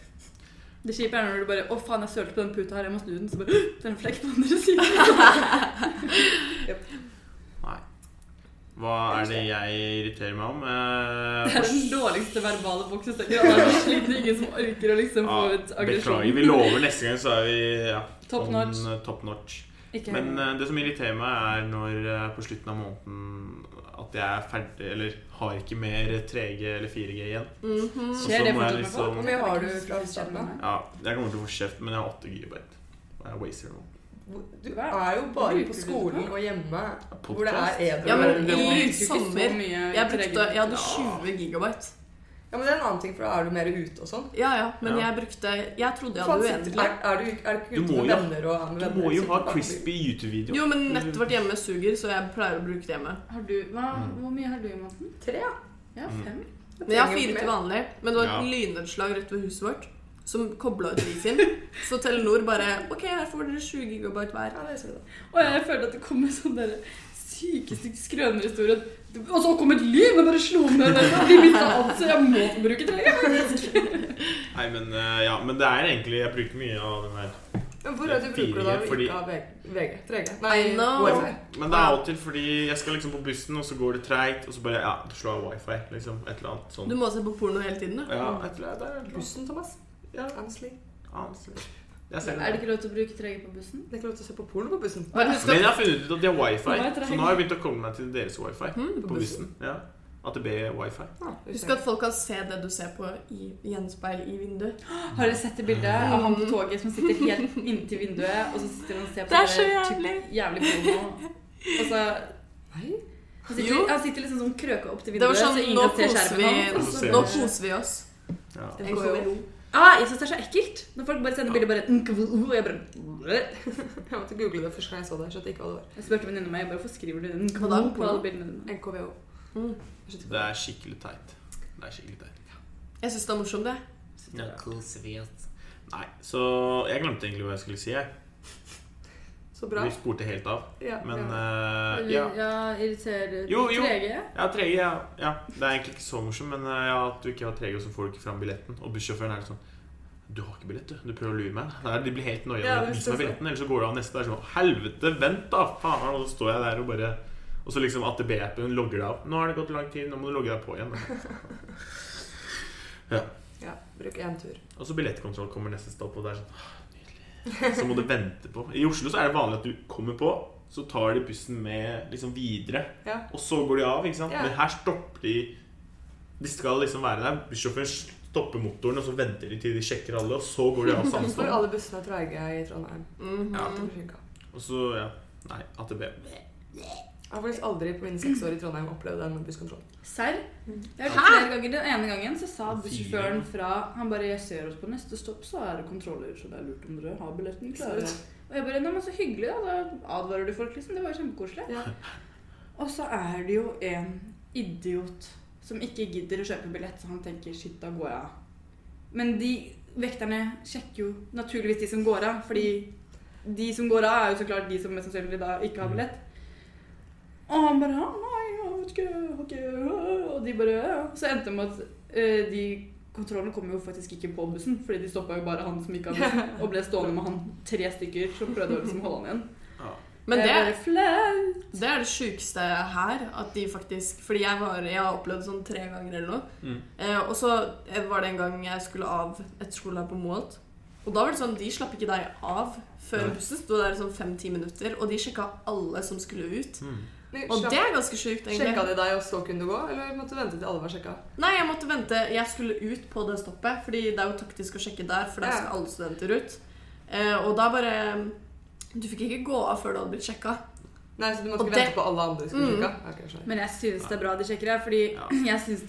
S2: Det kjipe er når du bare 'Å, faen, jeg sølte på den puta her, jeg må snu den.' Så bare Det er en flekk på andre siden. [laughs]
S1: Nei. Hva er det jeg irriterer meg om?
S2: Det
S1: Eh,
S2: er den dårligste verbale boksestengen. Det er ingen som orker å liksom få ut aggresjon.
S1: beklager. Vi lover neste gang, så er vi ja,
S2: Top
S1: on,
S2: notch.
S1: eh, top notch.
S2: Ikke
S1: Men uh, det som irriterer meg, er når uh, på slutten av måneden at jeg er ferdig, eller har ikke mer 3G eller 4G igjen. Mm -hmm.
S2: Skjer det fortsatt
S1: liksom-
S3: Hvor mye har du fra starten.
S1: Ja, jeg kommer til å få kjeft, men jeg har 8 GB. Og jeg waster nå.
S3: Du er jo bare på skolen og hjemme
S1: Podcast.
S3: hvor det er edru.
S4: Ja, men i sommer jeg, brukte, jeg hadde 20 gigabyte.
S3: Ja, men det er en annen ting, for da er du mer ute og sånn.
S4: Ja, ja, men
S1: Ja.
S4: jeg brukte Jeg trodde jeg hadde uendelig.
S3: Er, er, du, er du ikke ute med venner og er med
S1: Du må jo ha crispy YouTube-video.
S4: Jo, men nettet vårt hjemme suger, så jeg pleier å bruke det hjemme.
S2: Har du, hva,
S1: Mm.
S2: hvor mye har du i måneden?
S3: Tre, ja.
S2: Ja,
S1: Mm.
S2: fem.
S4: Men jeg har fire til vanlig. Men det var et
S1: Ja.
S4: lynnedslag rett ved huset vårt som kobla ut wifien. [laughs] Så Telenor bare OK, her får dere 20 gigabyte hver.
S3: Ja, det ser så da.
S2: Og jeg følte at det kom en sånn der sykeste skrønerhistorie. Og så kom et lyn og bare slo ned De mista alt, så jeg må bruke bruke tre.
S1: Nei, men, eh, ja, men det er egentlig Jeg bruker mye av den her.
S3: Men hvor er det du bruker du da?
S1: Fordi-
S3: Ikke av VG? VG? 3G?
S4: Nei,
S3: wifi.
S1: Men det er alltid fordi jeg skal liksom på bussen, og så går det treigt, og så bare Ja, du slår av wifi, liksom. Et eller annet sånt.
S4: Du må se på porno hele tiden, da?
S1: Ja, et eller annet.
S3: Bussen, Thomas.
S1: Ja,
S3: Honestly.
S1: annet. Jeg ser
S2: Er det
S1: det.
S2: ikke lov til å bruke 3G på bussen?
S3: Det er ikke lov til å se på porno på bussen.
S4: Men
S1: jeg har funnet ut at de har wifi, så nå har jeg begynt å komme meg til deres wifi
S4: mm,
S1: på bussen. Ja. AtB wifi.
S3: Ja,
S4: Husk at folk kan se det du ser på i gjenspeil i vinduet. [gasps]
S2: Har dere sett det bildet av han på toget som sitter helt inntil vinduet, og så sitter han og ser på
S4: Det er så
S2: det
S4: jævlig.
S2: jævlig porno? Og så
S3: Nei.
S2: han sitter,
S4: Jo.
S2: han sitter liksom sånn krøka opp til
S4: Det var
S2: vinduet,
S4: sånn
S2: så ingen ser skjermen
S4: vi,
S2: hans.
S4: nå koser vi oss.
S1: Ja.
S3: NKVO.
S2: Ah, jeg syns det er så ekkelt når folk bare sender bilder bare og jeg bare
S3: Jeg måtte google det første gang jeg så det. Skjønte ikke hva det var.
S2: Jeg spurte venninna mi hvorfor skriver du den på alle bildene.
S3: NKVO.
S4: Mm.
S3: Jeg skjønte ikke
S1: Det er skikkelig teit. Det er skikkelig teit.
S4: Jeg syns det er morsomt, det.
S1: Nei, så jeg glemte egentlig hva jeg skulle si. Jeg.
S3: Så bra.
S1: Vi spurte helt av.
S3: Ja,
S1: Men
S3: ja.
S1: Uh, ja.
S2: ja irriterer
S1: Jo, jo.
S2: 3G?
S1: Ja, 3G, ja. ja. Det er egentlig ikke så morsomt, men uh, ja, at du ikke har 3G, og så får du ikke fram billetten. Og bussjåføren er sånn Du har ikke billett, du. Du prøver å lure meg. Der, de blir helt noia
S3: Ja,
S1: når viser meg billetten. Eller så går du av neste. Der, er sånn Helvete, vent, da! Faen! Og så står jeg der og bare Og så liksom AtB-appen logger deg av. Nå har det gått lang tid, nå må du logge deg på igjen. [laughs] ja.
S3: Ja, bruk én tur.
S1: Og så billettkontroll kommer neste stopp, og det er sånn «Åh, Nydelig. Så må du vente på. I Oslo så er det vanlig at du kommer på, så tar de bussen med liksom videre.
S3: Ja.
S1: Og så går de av, ikke sant?
S3: Ja.
S1: Men her stopper de De skal liksom være der. Bussjåføren stopper motoren, og så venter de til de sjekker alle, og så går de av samme [laughs] sted.
S3: alle bussene er treige i Trondheim.
S4: Mhm.
S1: Ja. Og så, ja Nei, AtB.
S3: Jeg har faktisk aldri på mine seks år i Trondheim opplevd en busskontroll.
S2: Serr?
S3: Mm.
S2: Jeg har hørt flere ganger. Den ene gangen så sa bussjåføren fra Han bare 'Jeg ser oss på neste stopp, så er det kontroller, så det er lurt om dere har billetten klar'. Og jeg bare 'Nei, men så hyggelig, da. Da advarer du folk', liksom. Det var jo kjempekoselig.
S3: ja.
S2: Og så er det jo en idiot som ikke gidder å kjøpe billett, så han tenker 'shit, da går jeg av'. Men de vekterne sjekker jo naturligvis de som går av. Fordi de som går av, er jo så klart de som mest sannsynlig da ikke har billett. Og han bare «Ah, Nei, jeg vet ikke, jeg Og de bare ja. Så endte det med at eh, de kontrollene kom jo faktisk ikke på bussen. Fordi de stoppa jo bare han som gikk av bussen, og ble stående med han tre stykker som prøvde å liksom holde han igjen.
S1: Ja.
S4: Men det, det er det sjukeste her. At de faktisk Fordi jeg, var, jeg har opplevd sånn tre ganger eller noe.
S1: Mm.
S4: Eh, og så eh, var det en gang jeg skulle av etterskole her på Moholt. Og da var det sånn, de slapp ikke deg av før bussen sto der i sånn fem-ti minutter. Og de sjekka alle som skulle ut.
S1: Mm.
S3: Men
S4: Og det er ganske sjukt, egentlig.
S3: Sjekka de deg, og så kunne du gå? Eller måtte du vente til alle var sjekka?
S4: Nei, jeg måtte vente. Jeg skulle ut på det stoppet, fordi det er jo taktisk å sjekke der, for der skal alle studenter ut. Eh, og da bare Du fikk ikke gå av før du hadde blitt sjekka.
S3: Nei, så du måtte
S4: Og
S3: ikke
S4: det-
S3: vente på alle andre skulle
S4: Mm.
S3: sjekka? Okay.
S2: Men jeg synes det er bra de sjekker her, fordi
S1: Ja. [clears throat]
S2: jeg syns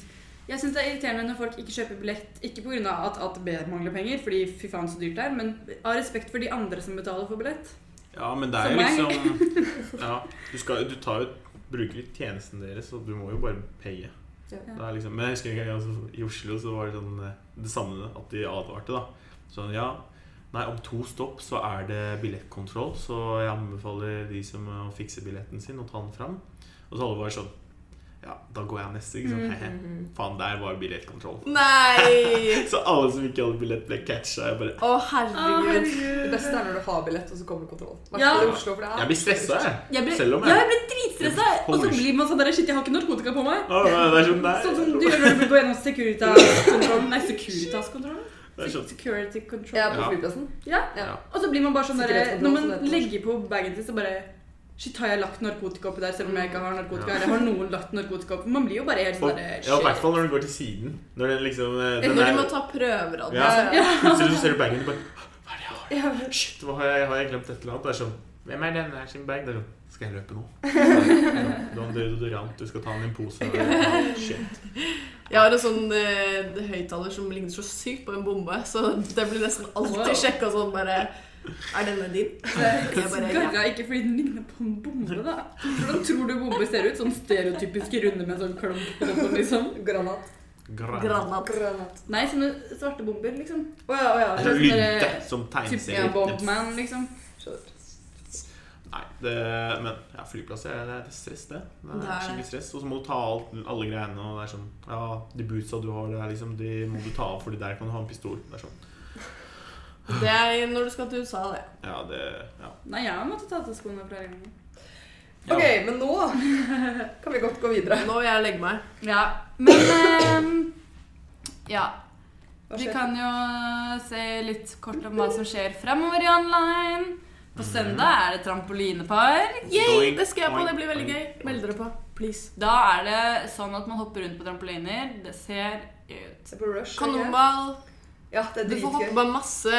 S2: jeg syns det er irriterende når folk ikke kjøper billett. Ikke pga. at AtB mangler penger, fordi fy faen så dyrt det er, men av respekt for de andre som betaler for billett.
S1: Ja, men det er jo liksom Ja, du, skal, du tar jo bruker litt tjenesten deres, og du må jo bare paye.
S3: Ja.
S1: Er liksom, men jeg husker en gang altså, i Oslo så var det sånn eh, det samme at de advarte. da Sånn, ja, nei, om to stopp så er det billettkontroll, så jeg anbefaler de som må fikse billetten sin, å ta den fram. Og så alle var sånn Ja, da går jeg neste. Ikke sant?
S2: Mm.
S1: -hmm. Faen, der var billettkontroll.
S4: Nei! [laughs]
S1: Så alle som ikke hadde billett, ble catcha. Jeg bare
S4: Å, herregud.
S3: Det beste er når du har billett, og så kommer kontroll.
S2: Ja.
S3: Oslo, for det er
S1: Jeg blir stressa, jeg.
S2: Jeg ble,
S1: Selv om
S2: ja,
S1: jeg
S2: blir dritstressa! Og så blir man sånn der Shit, jeg har ikke narkotika på meg.
S1: Oh, det er sånn, nei.
S2: Sånn som du gjør når du går gjennom Securitas-kontrollen. Nei, Securitas-kontrollen?
S1: Sånn.
S2: Security control.
S3: Jeg er på flyplassen.
S2: Ja.
S1: Ja.
S2: Og så blir man bare sånn der Når man legger på bagen sin, så bare Shit, har jeg lagt narkotika oppi der selv om jeg ikke har narkotika?
S1: Ja.
S2: Eller har noen lagt narkotika oppi? Man blir jo bare helt
S1: Og,
S2: sånn der
S1: ja, i hvert fall når du går til siden. Når den liksom eh, den
S4: Når du må ta prøver av det.
S1: Ja.
S2: Ja.
S1: Plutselig [laughs] så ser du bagen og bare Hva er det jeg har?
S3: Ja.
S1: Shit, hva har jeg, har jeg glemt et eller annet? Det er sånn Hvem er denne her sin bag? Det er sånn Skal jeg løpe nå? [laughs] Du har en deodorant, du skal ta den i en pose. Shit.
S4: Jeg har en sånn eh, høyttaler som ligner så sykt på en bombe, så det blir nesten alltid sjekka sånn bare Er denne din? [laughs] Jeg bare.
S2: Garra ikke fordi den ligner på en bombe, da. Hvordan tror du bomber ser ut? Sånn stereotypisk runde med sånn klump på toppen, liksom.
S3: Granat.
S1: Granat.
S4: Granat.
S3: Granat.
S2: Nei, sånne svarte bomber, liksom.
S3: Å ja, å ja.
S1: Det er sånn
S2: Sånn
S1: lynte som tegneserie.
S2: Bombman, liksom.
S1: Nei, det, men ja, flyplass er, det er stress, det. Det
S4: Det
S1: er
S4: er
S1: skikkelig stress. Og så må du ta alt, alle greiene. Og det er sånn Ja, de bootsa du har, det er liksom, de må du ta av, for der kan du ha en pistol. Det er sånn
S4: Det er når du skal til USA, det.
S1: Ja, det Ja.
S2: Nei, jeg har måttet ta til skoene flere ganger.
S1: Ja.
S3: Ok, men nå [laughs] kan vi godt gå videre.
S4: Nå vil jeg legge meg.
S2: Ja, men ehm, Ja. Vi kan jo se litt kort om hva som skjer fremover i online. På søndag er det trampolinepark.
S4: Yay! Det skal jeg på. Det blir veldig gøy. Meld dere på. Please.
S2: Da er det sånn at man hopper rundt på trampoliner. Det ser ut
S3: Rush. ikke?
S4: Kanonball.
S3: Ja, det er
S4: Du får hoppe på masse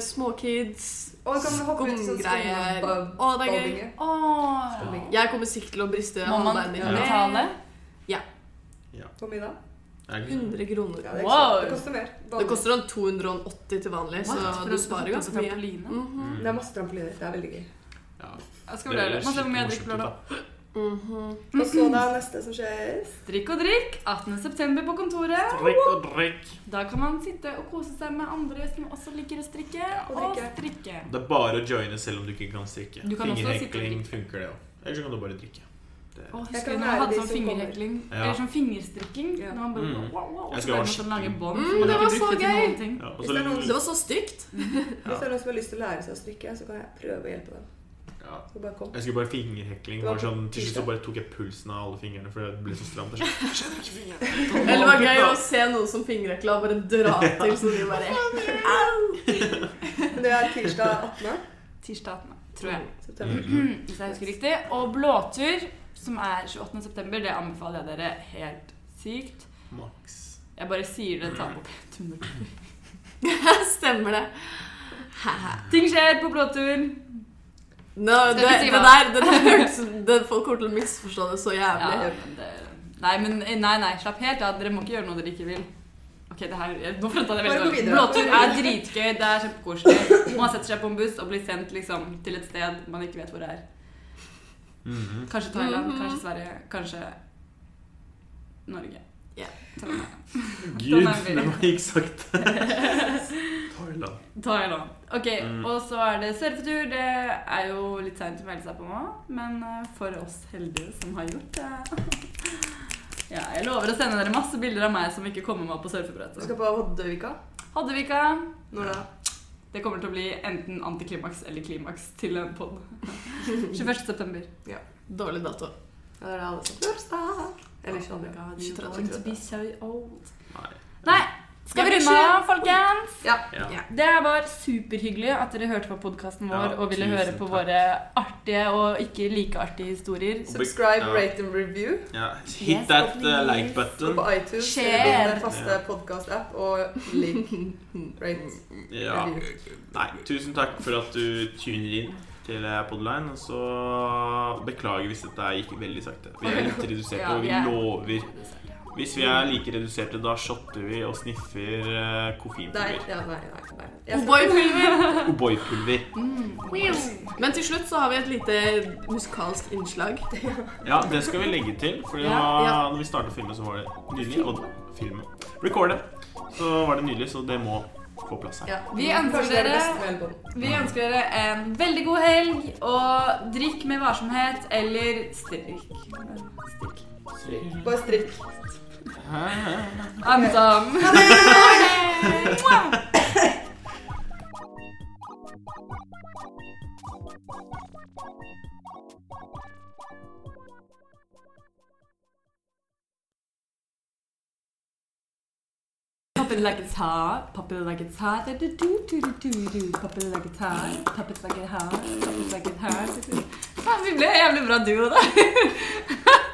S4: småkids.
S3: Sånn
S4: Skumgreier. Å, det er gøy.
S2: Åh.
S4: Jeg kommer sikkert til å briste
S2: Må man
S4: betale?
S3: Ja. Hvor mye da?
S1: Er det liksom-
S4: 100 kroner.
S3: Ja, det,
S2: Wow.
S3: det koster mer.
S4: Det koster sånn 280 til vanlig, så
S2: What?
S4: Du sparer ganske mye.
S2: Mm
S4: -hmm.
S3: Det er masse trampoliner. Det er veldig gøy.
S1: Ja.
S2: Jeg skal vurdere det. Må se hvor mye jeg drikker på lørdag.
S4: Mhm.
S3: Og så da neste som skjer
S2: Strikk og drikk 18.9. på kontoret.
S1: Strikk og drikk.
S2: Da kan man sitte og kose seg med andre som også liker å strikke.
S3: og
S2: Og strikke.
S1: Det er bare å joine selv om du ikke kan strikke.
S2: Og
S1: Fingerhekling funker, det òg. Eller så kan du bare drikke. Det.
S3: Jeg
S2: husker
S3: kan
S2: når jeg hadde sånn fingerhekling?
S1: Ja.
S2: Eller sånn fingerstrikking?
S3: Ja.
S2: Når man bare
S1: Mm.
S2: wow, wow, og
S1: Jeg
S2: så ble
S1: ha
S2: det sånn lange bånd.
S4: Mm,
S2: man
S4: det var så gøy.
S1: Ja, og
S3: det noen-
S4: Det var så stygt.
S3: Hvis det er noen som har lyst til å lære seg å strikke, så kan jeg prøve å hjelpe dem.
S1: Ja.
S3: Bare kom.
S1: Jeg skulle bare fingerhekling.
S3: Var
S1: sånn, til slutt så bare tok jeg pulsen av alle fingrene, for det ble så stramt. Sånn, jeg skjønner ikke fingrene. [laughs]
S4: Eller det var gøy å se noen som fingerhekla og bare dra til, så de bare
S3: Au! det er tirsdag 18.
S2: Tirsdag 18., tror jeg.
S3: september.
S2: Hvis jeg husker riktig. Og blåtur, som er 28. september, det anbefaler jeg dere helt sykt.
S1: Maks.
S2: Jeg bare sier det, ta på P200. [clears throat] [laughs]
S4: Stemmer det.
S2: Ting skjer på blåtur. Skal
S4: det,
S2: si
S4: det der det der det, Folk kommer til å misforstå det så
S2: Ja,
S4: jævlig.
S2: men det, nei, men nei, nei, slapp helt av. Dere må ikke gjøre noe dere ikke vil. Ok, det her, jeg- Nå fronta jeg det veldig. Blåtur er dritgøy. Det er kjempekoselig. Man setter seg på en buss og blir sendt liksom, til et sted man ikke vet hvor det er.
S1: Mhm.
S2: Kanskje Thailand, kanskje Sverige, kanskje Norge.
S1: Gud,
S2: er
S1: det var gikk sakte. Thailand.
S2: Thailand. Ok,
S1: Mm.
S2: og så er det surfetur. Det er jo litt seint å melde seg på nå, men eh, for oss heldige som har gjort det [laughs] Ja, jeg lover å sende dere masse bilder av meg som ikke kommer meg opp på surfebrettet.
S3: skal på Hoddevika.
S2: Hoddevika.
S3: Når da?
S2: Det kommer til å bli enten antiklimaks eller klimaks til en pod. [laughs] [laughs] 21. september.
S4: Dårlig dato.
S3: Ja, det er det alle som Bursdag! Eller ikke andre.
S2: God, you
S3: 23.
S2: to be so old.
S1: Nei.
S2: Nei, skal vi runde av, folkens?
S3: Ja.
S1: Ja.
S2: Det var superhyggelig at dere hørte på podkasten vår
S1: Ja,
S2: og ville høre på
S1: takk.
S2: våre artige og ikke like artige historier.
S3: Subscribe,
S1: Ja.
S3: rate and review.
S1: Ja.
S2: Yes,
S1: Hit that uh,
S2: please.
S1: like
S3: Gå
S1: button.
S3: på iTunes
S2: Share.
S3: din faste
S1: Ja.
S3: podcast-app og link rate.
S1: Nei, tusen takk for at du tuner inn til eh, Podline. Og så beklager hvis dette gikk veldig sakte. Vi er litt reduserte,
S2: Ja,
S1: og vi
S2: vi er-
S1: lover Hvis vi er like reduserte, da shotter vi og sniffer
S3: Nei,
S1: koffeinpulver.
S3: ja, nei, nei, nei.
S4: O'boy-pulver. [laughs]
S1: O'boy-pulver.
S4: Men til slutt så har vi et lite musikalsk innslag.
S1: Ja, det skal vi legge til. For
S2: Ja,
S4: ja.
S1: når vi startet filmen, så var det nydelig. Og filmen. Recordet. Så var det nydelig, så det må få plass her.
S3: Ja.
S2: Vi ønsker
S3: det er det
S2: dere-. Vi ønsker dere en veldig god helg, og drikk med varsomhet eller strikk. Strikk.
S3: Bare strikk.
S2: I'm done. [laughs] [laughs] Pop it like it's hot, pop it like it's hot, do do do do do do do. Pop it like it's hot, pop it like it's hot, pop it like it's hot. Faen, vi ble jævlig bra duo, da. [laughs]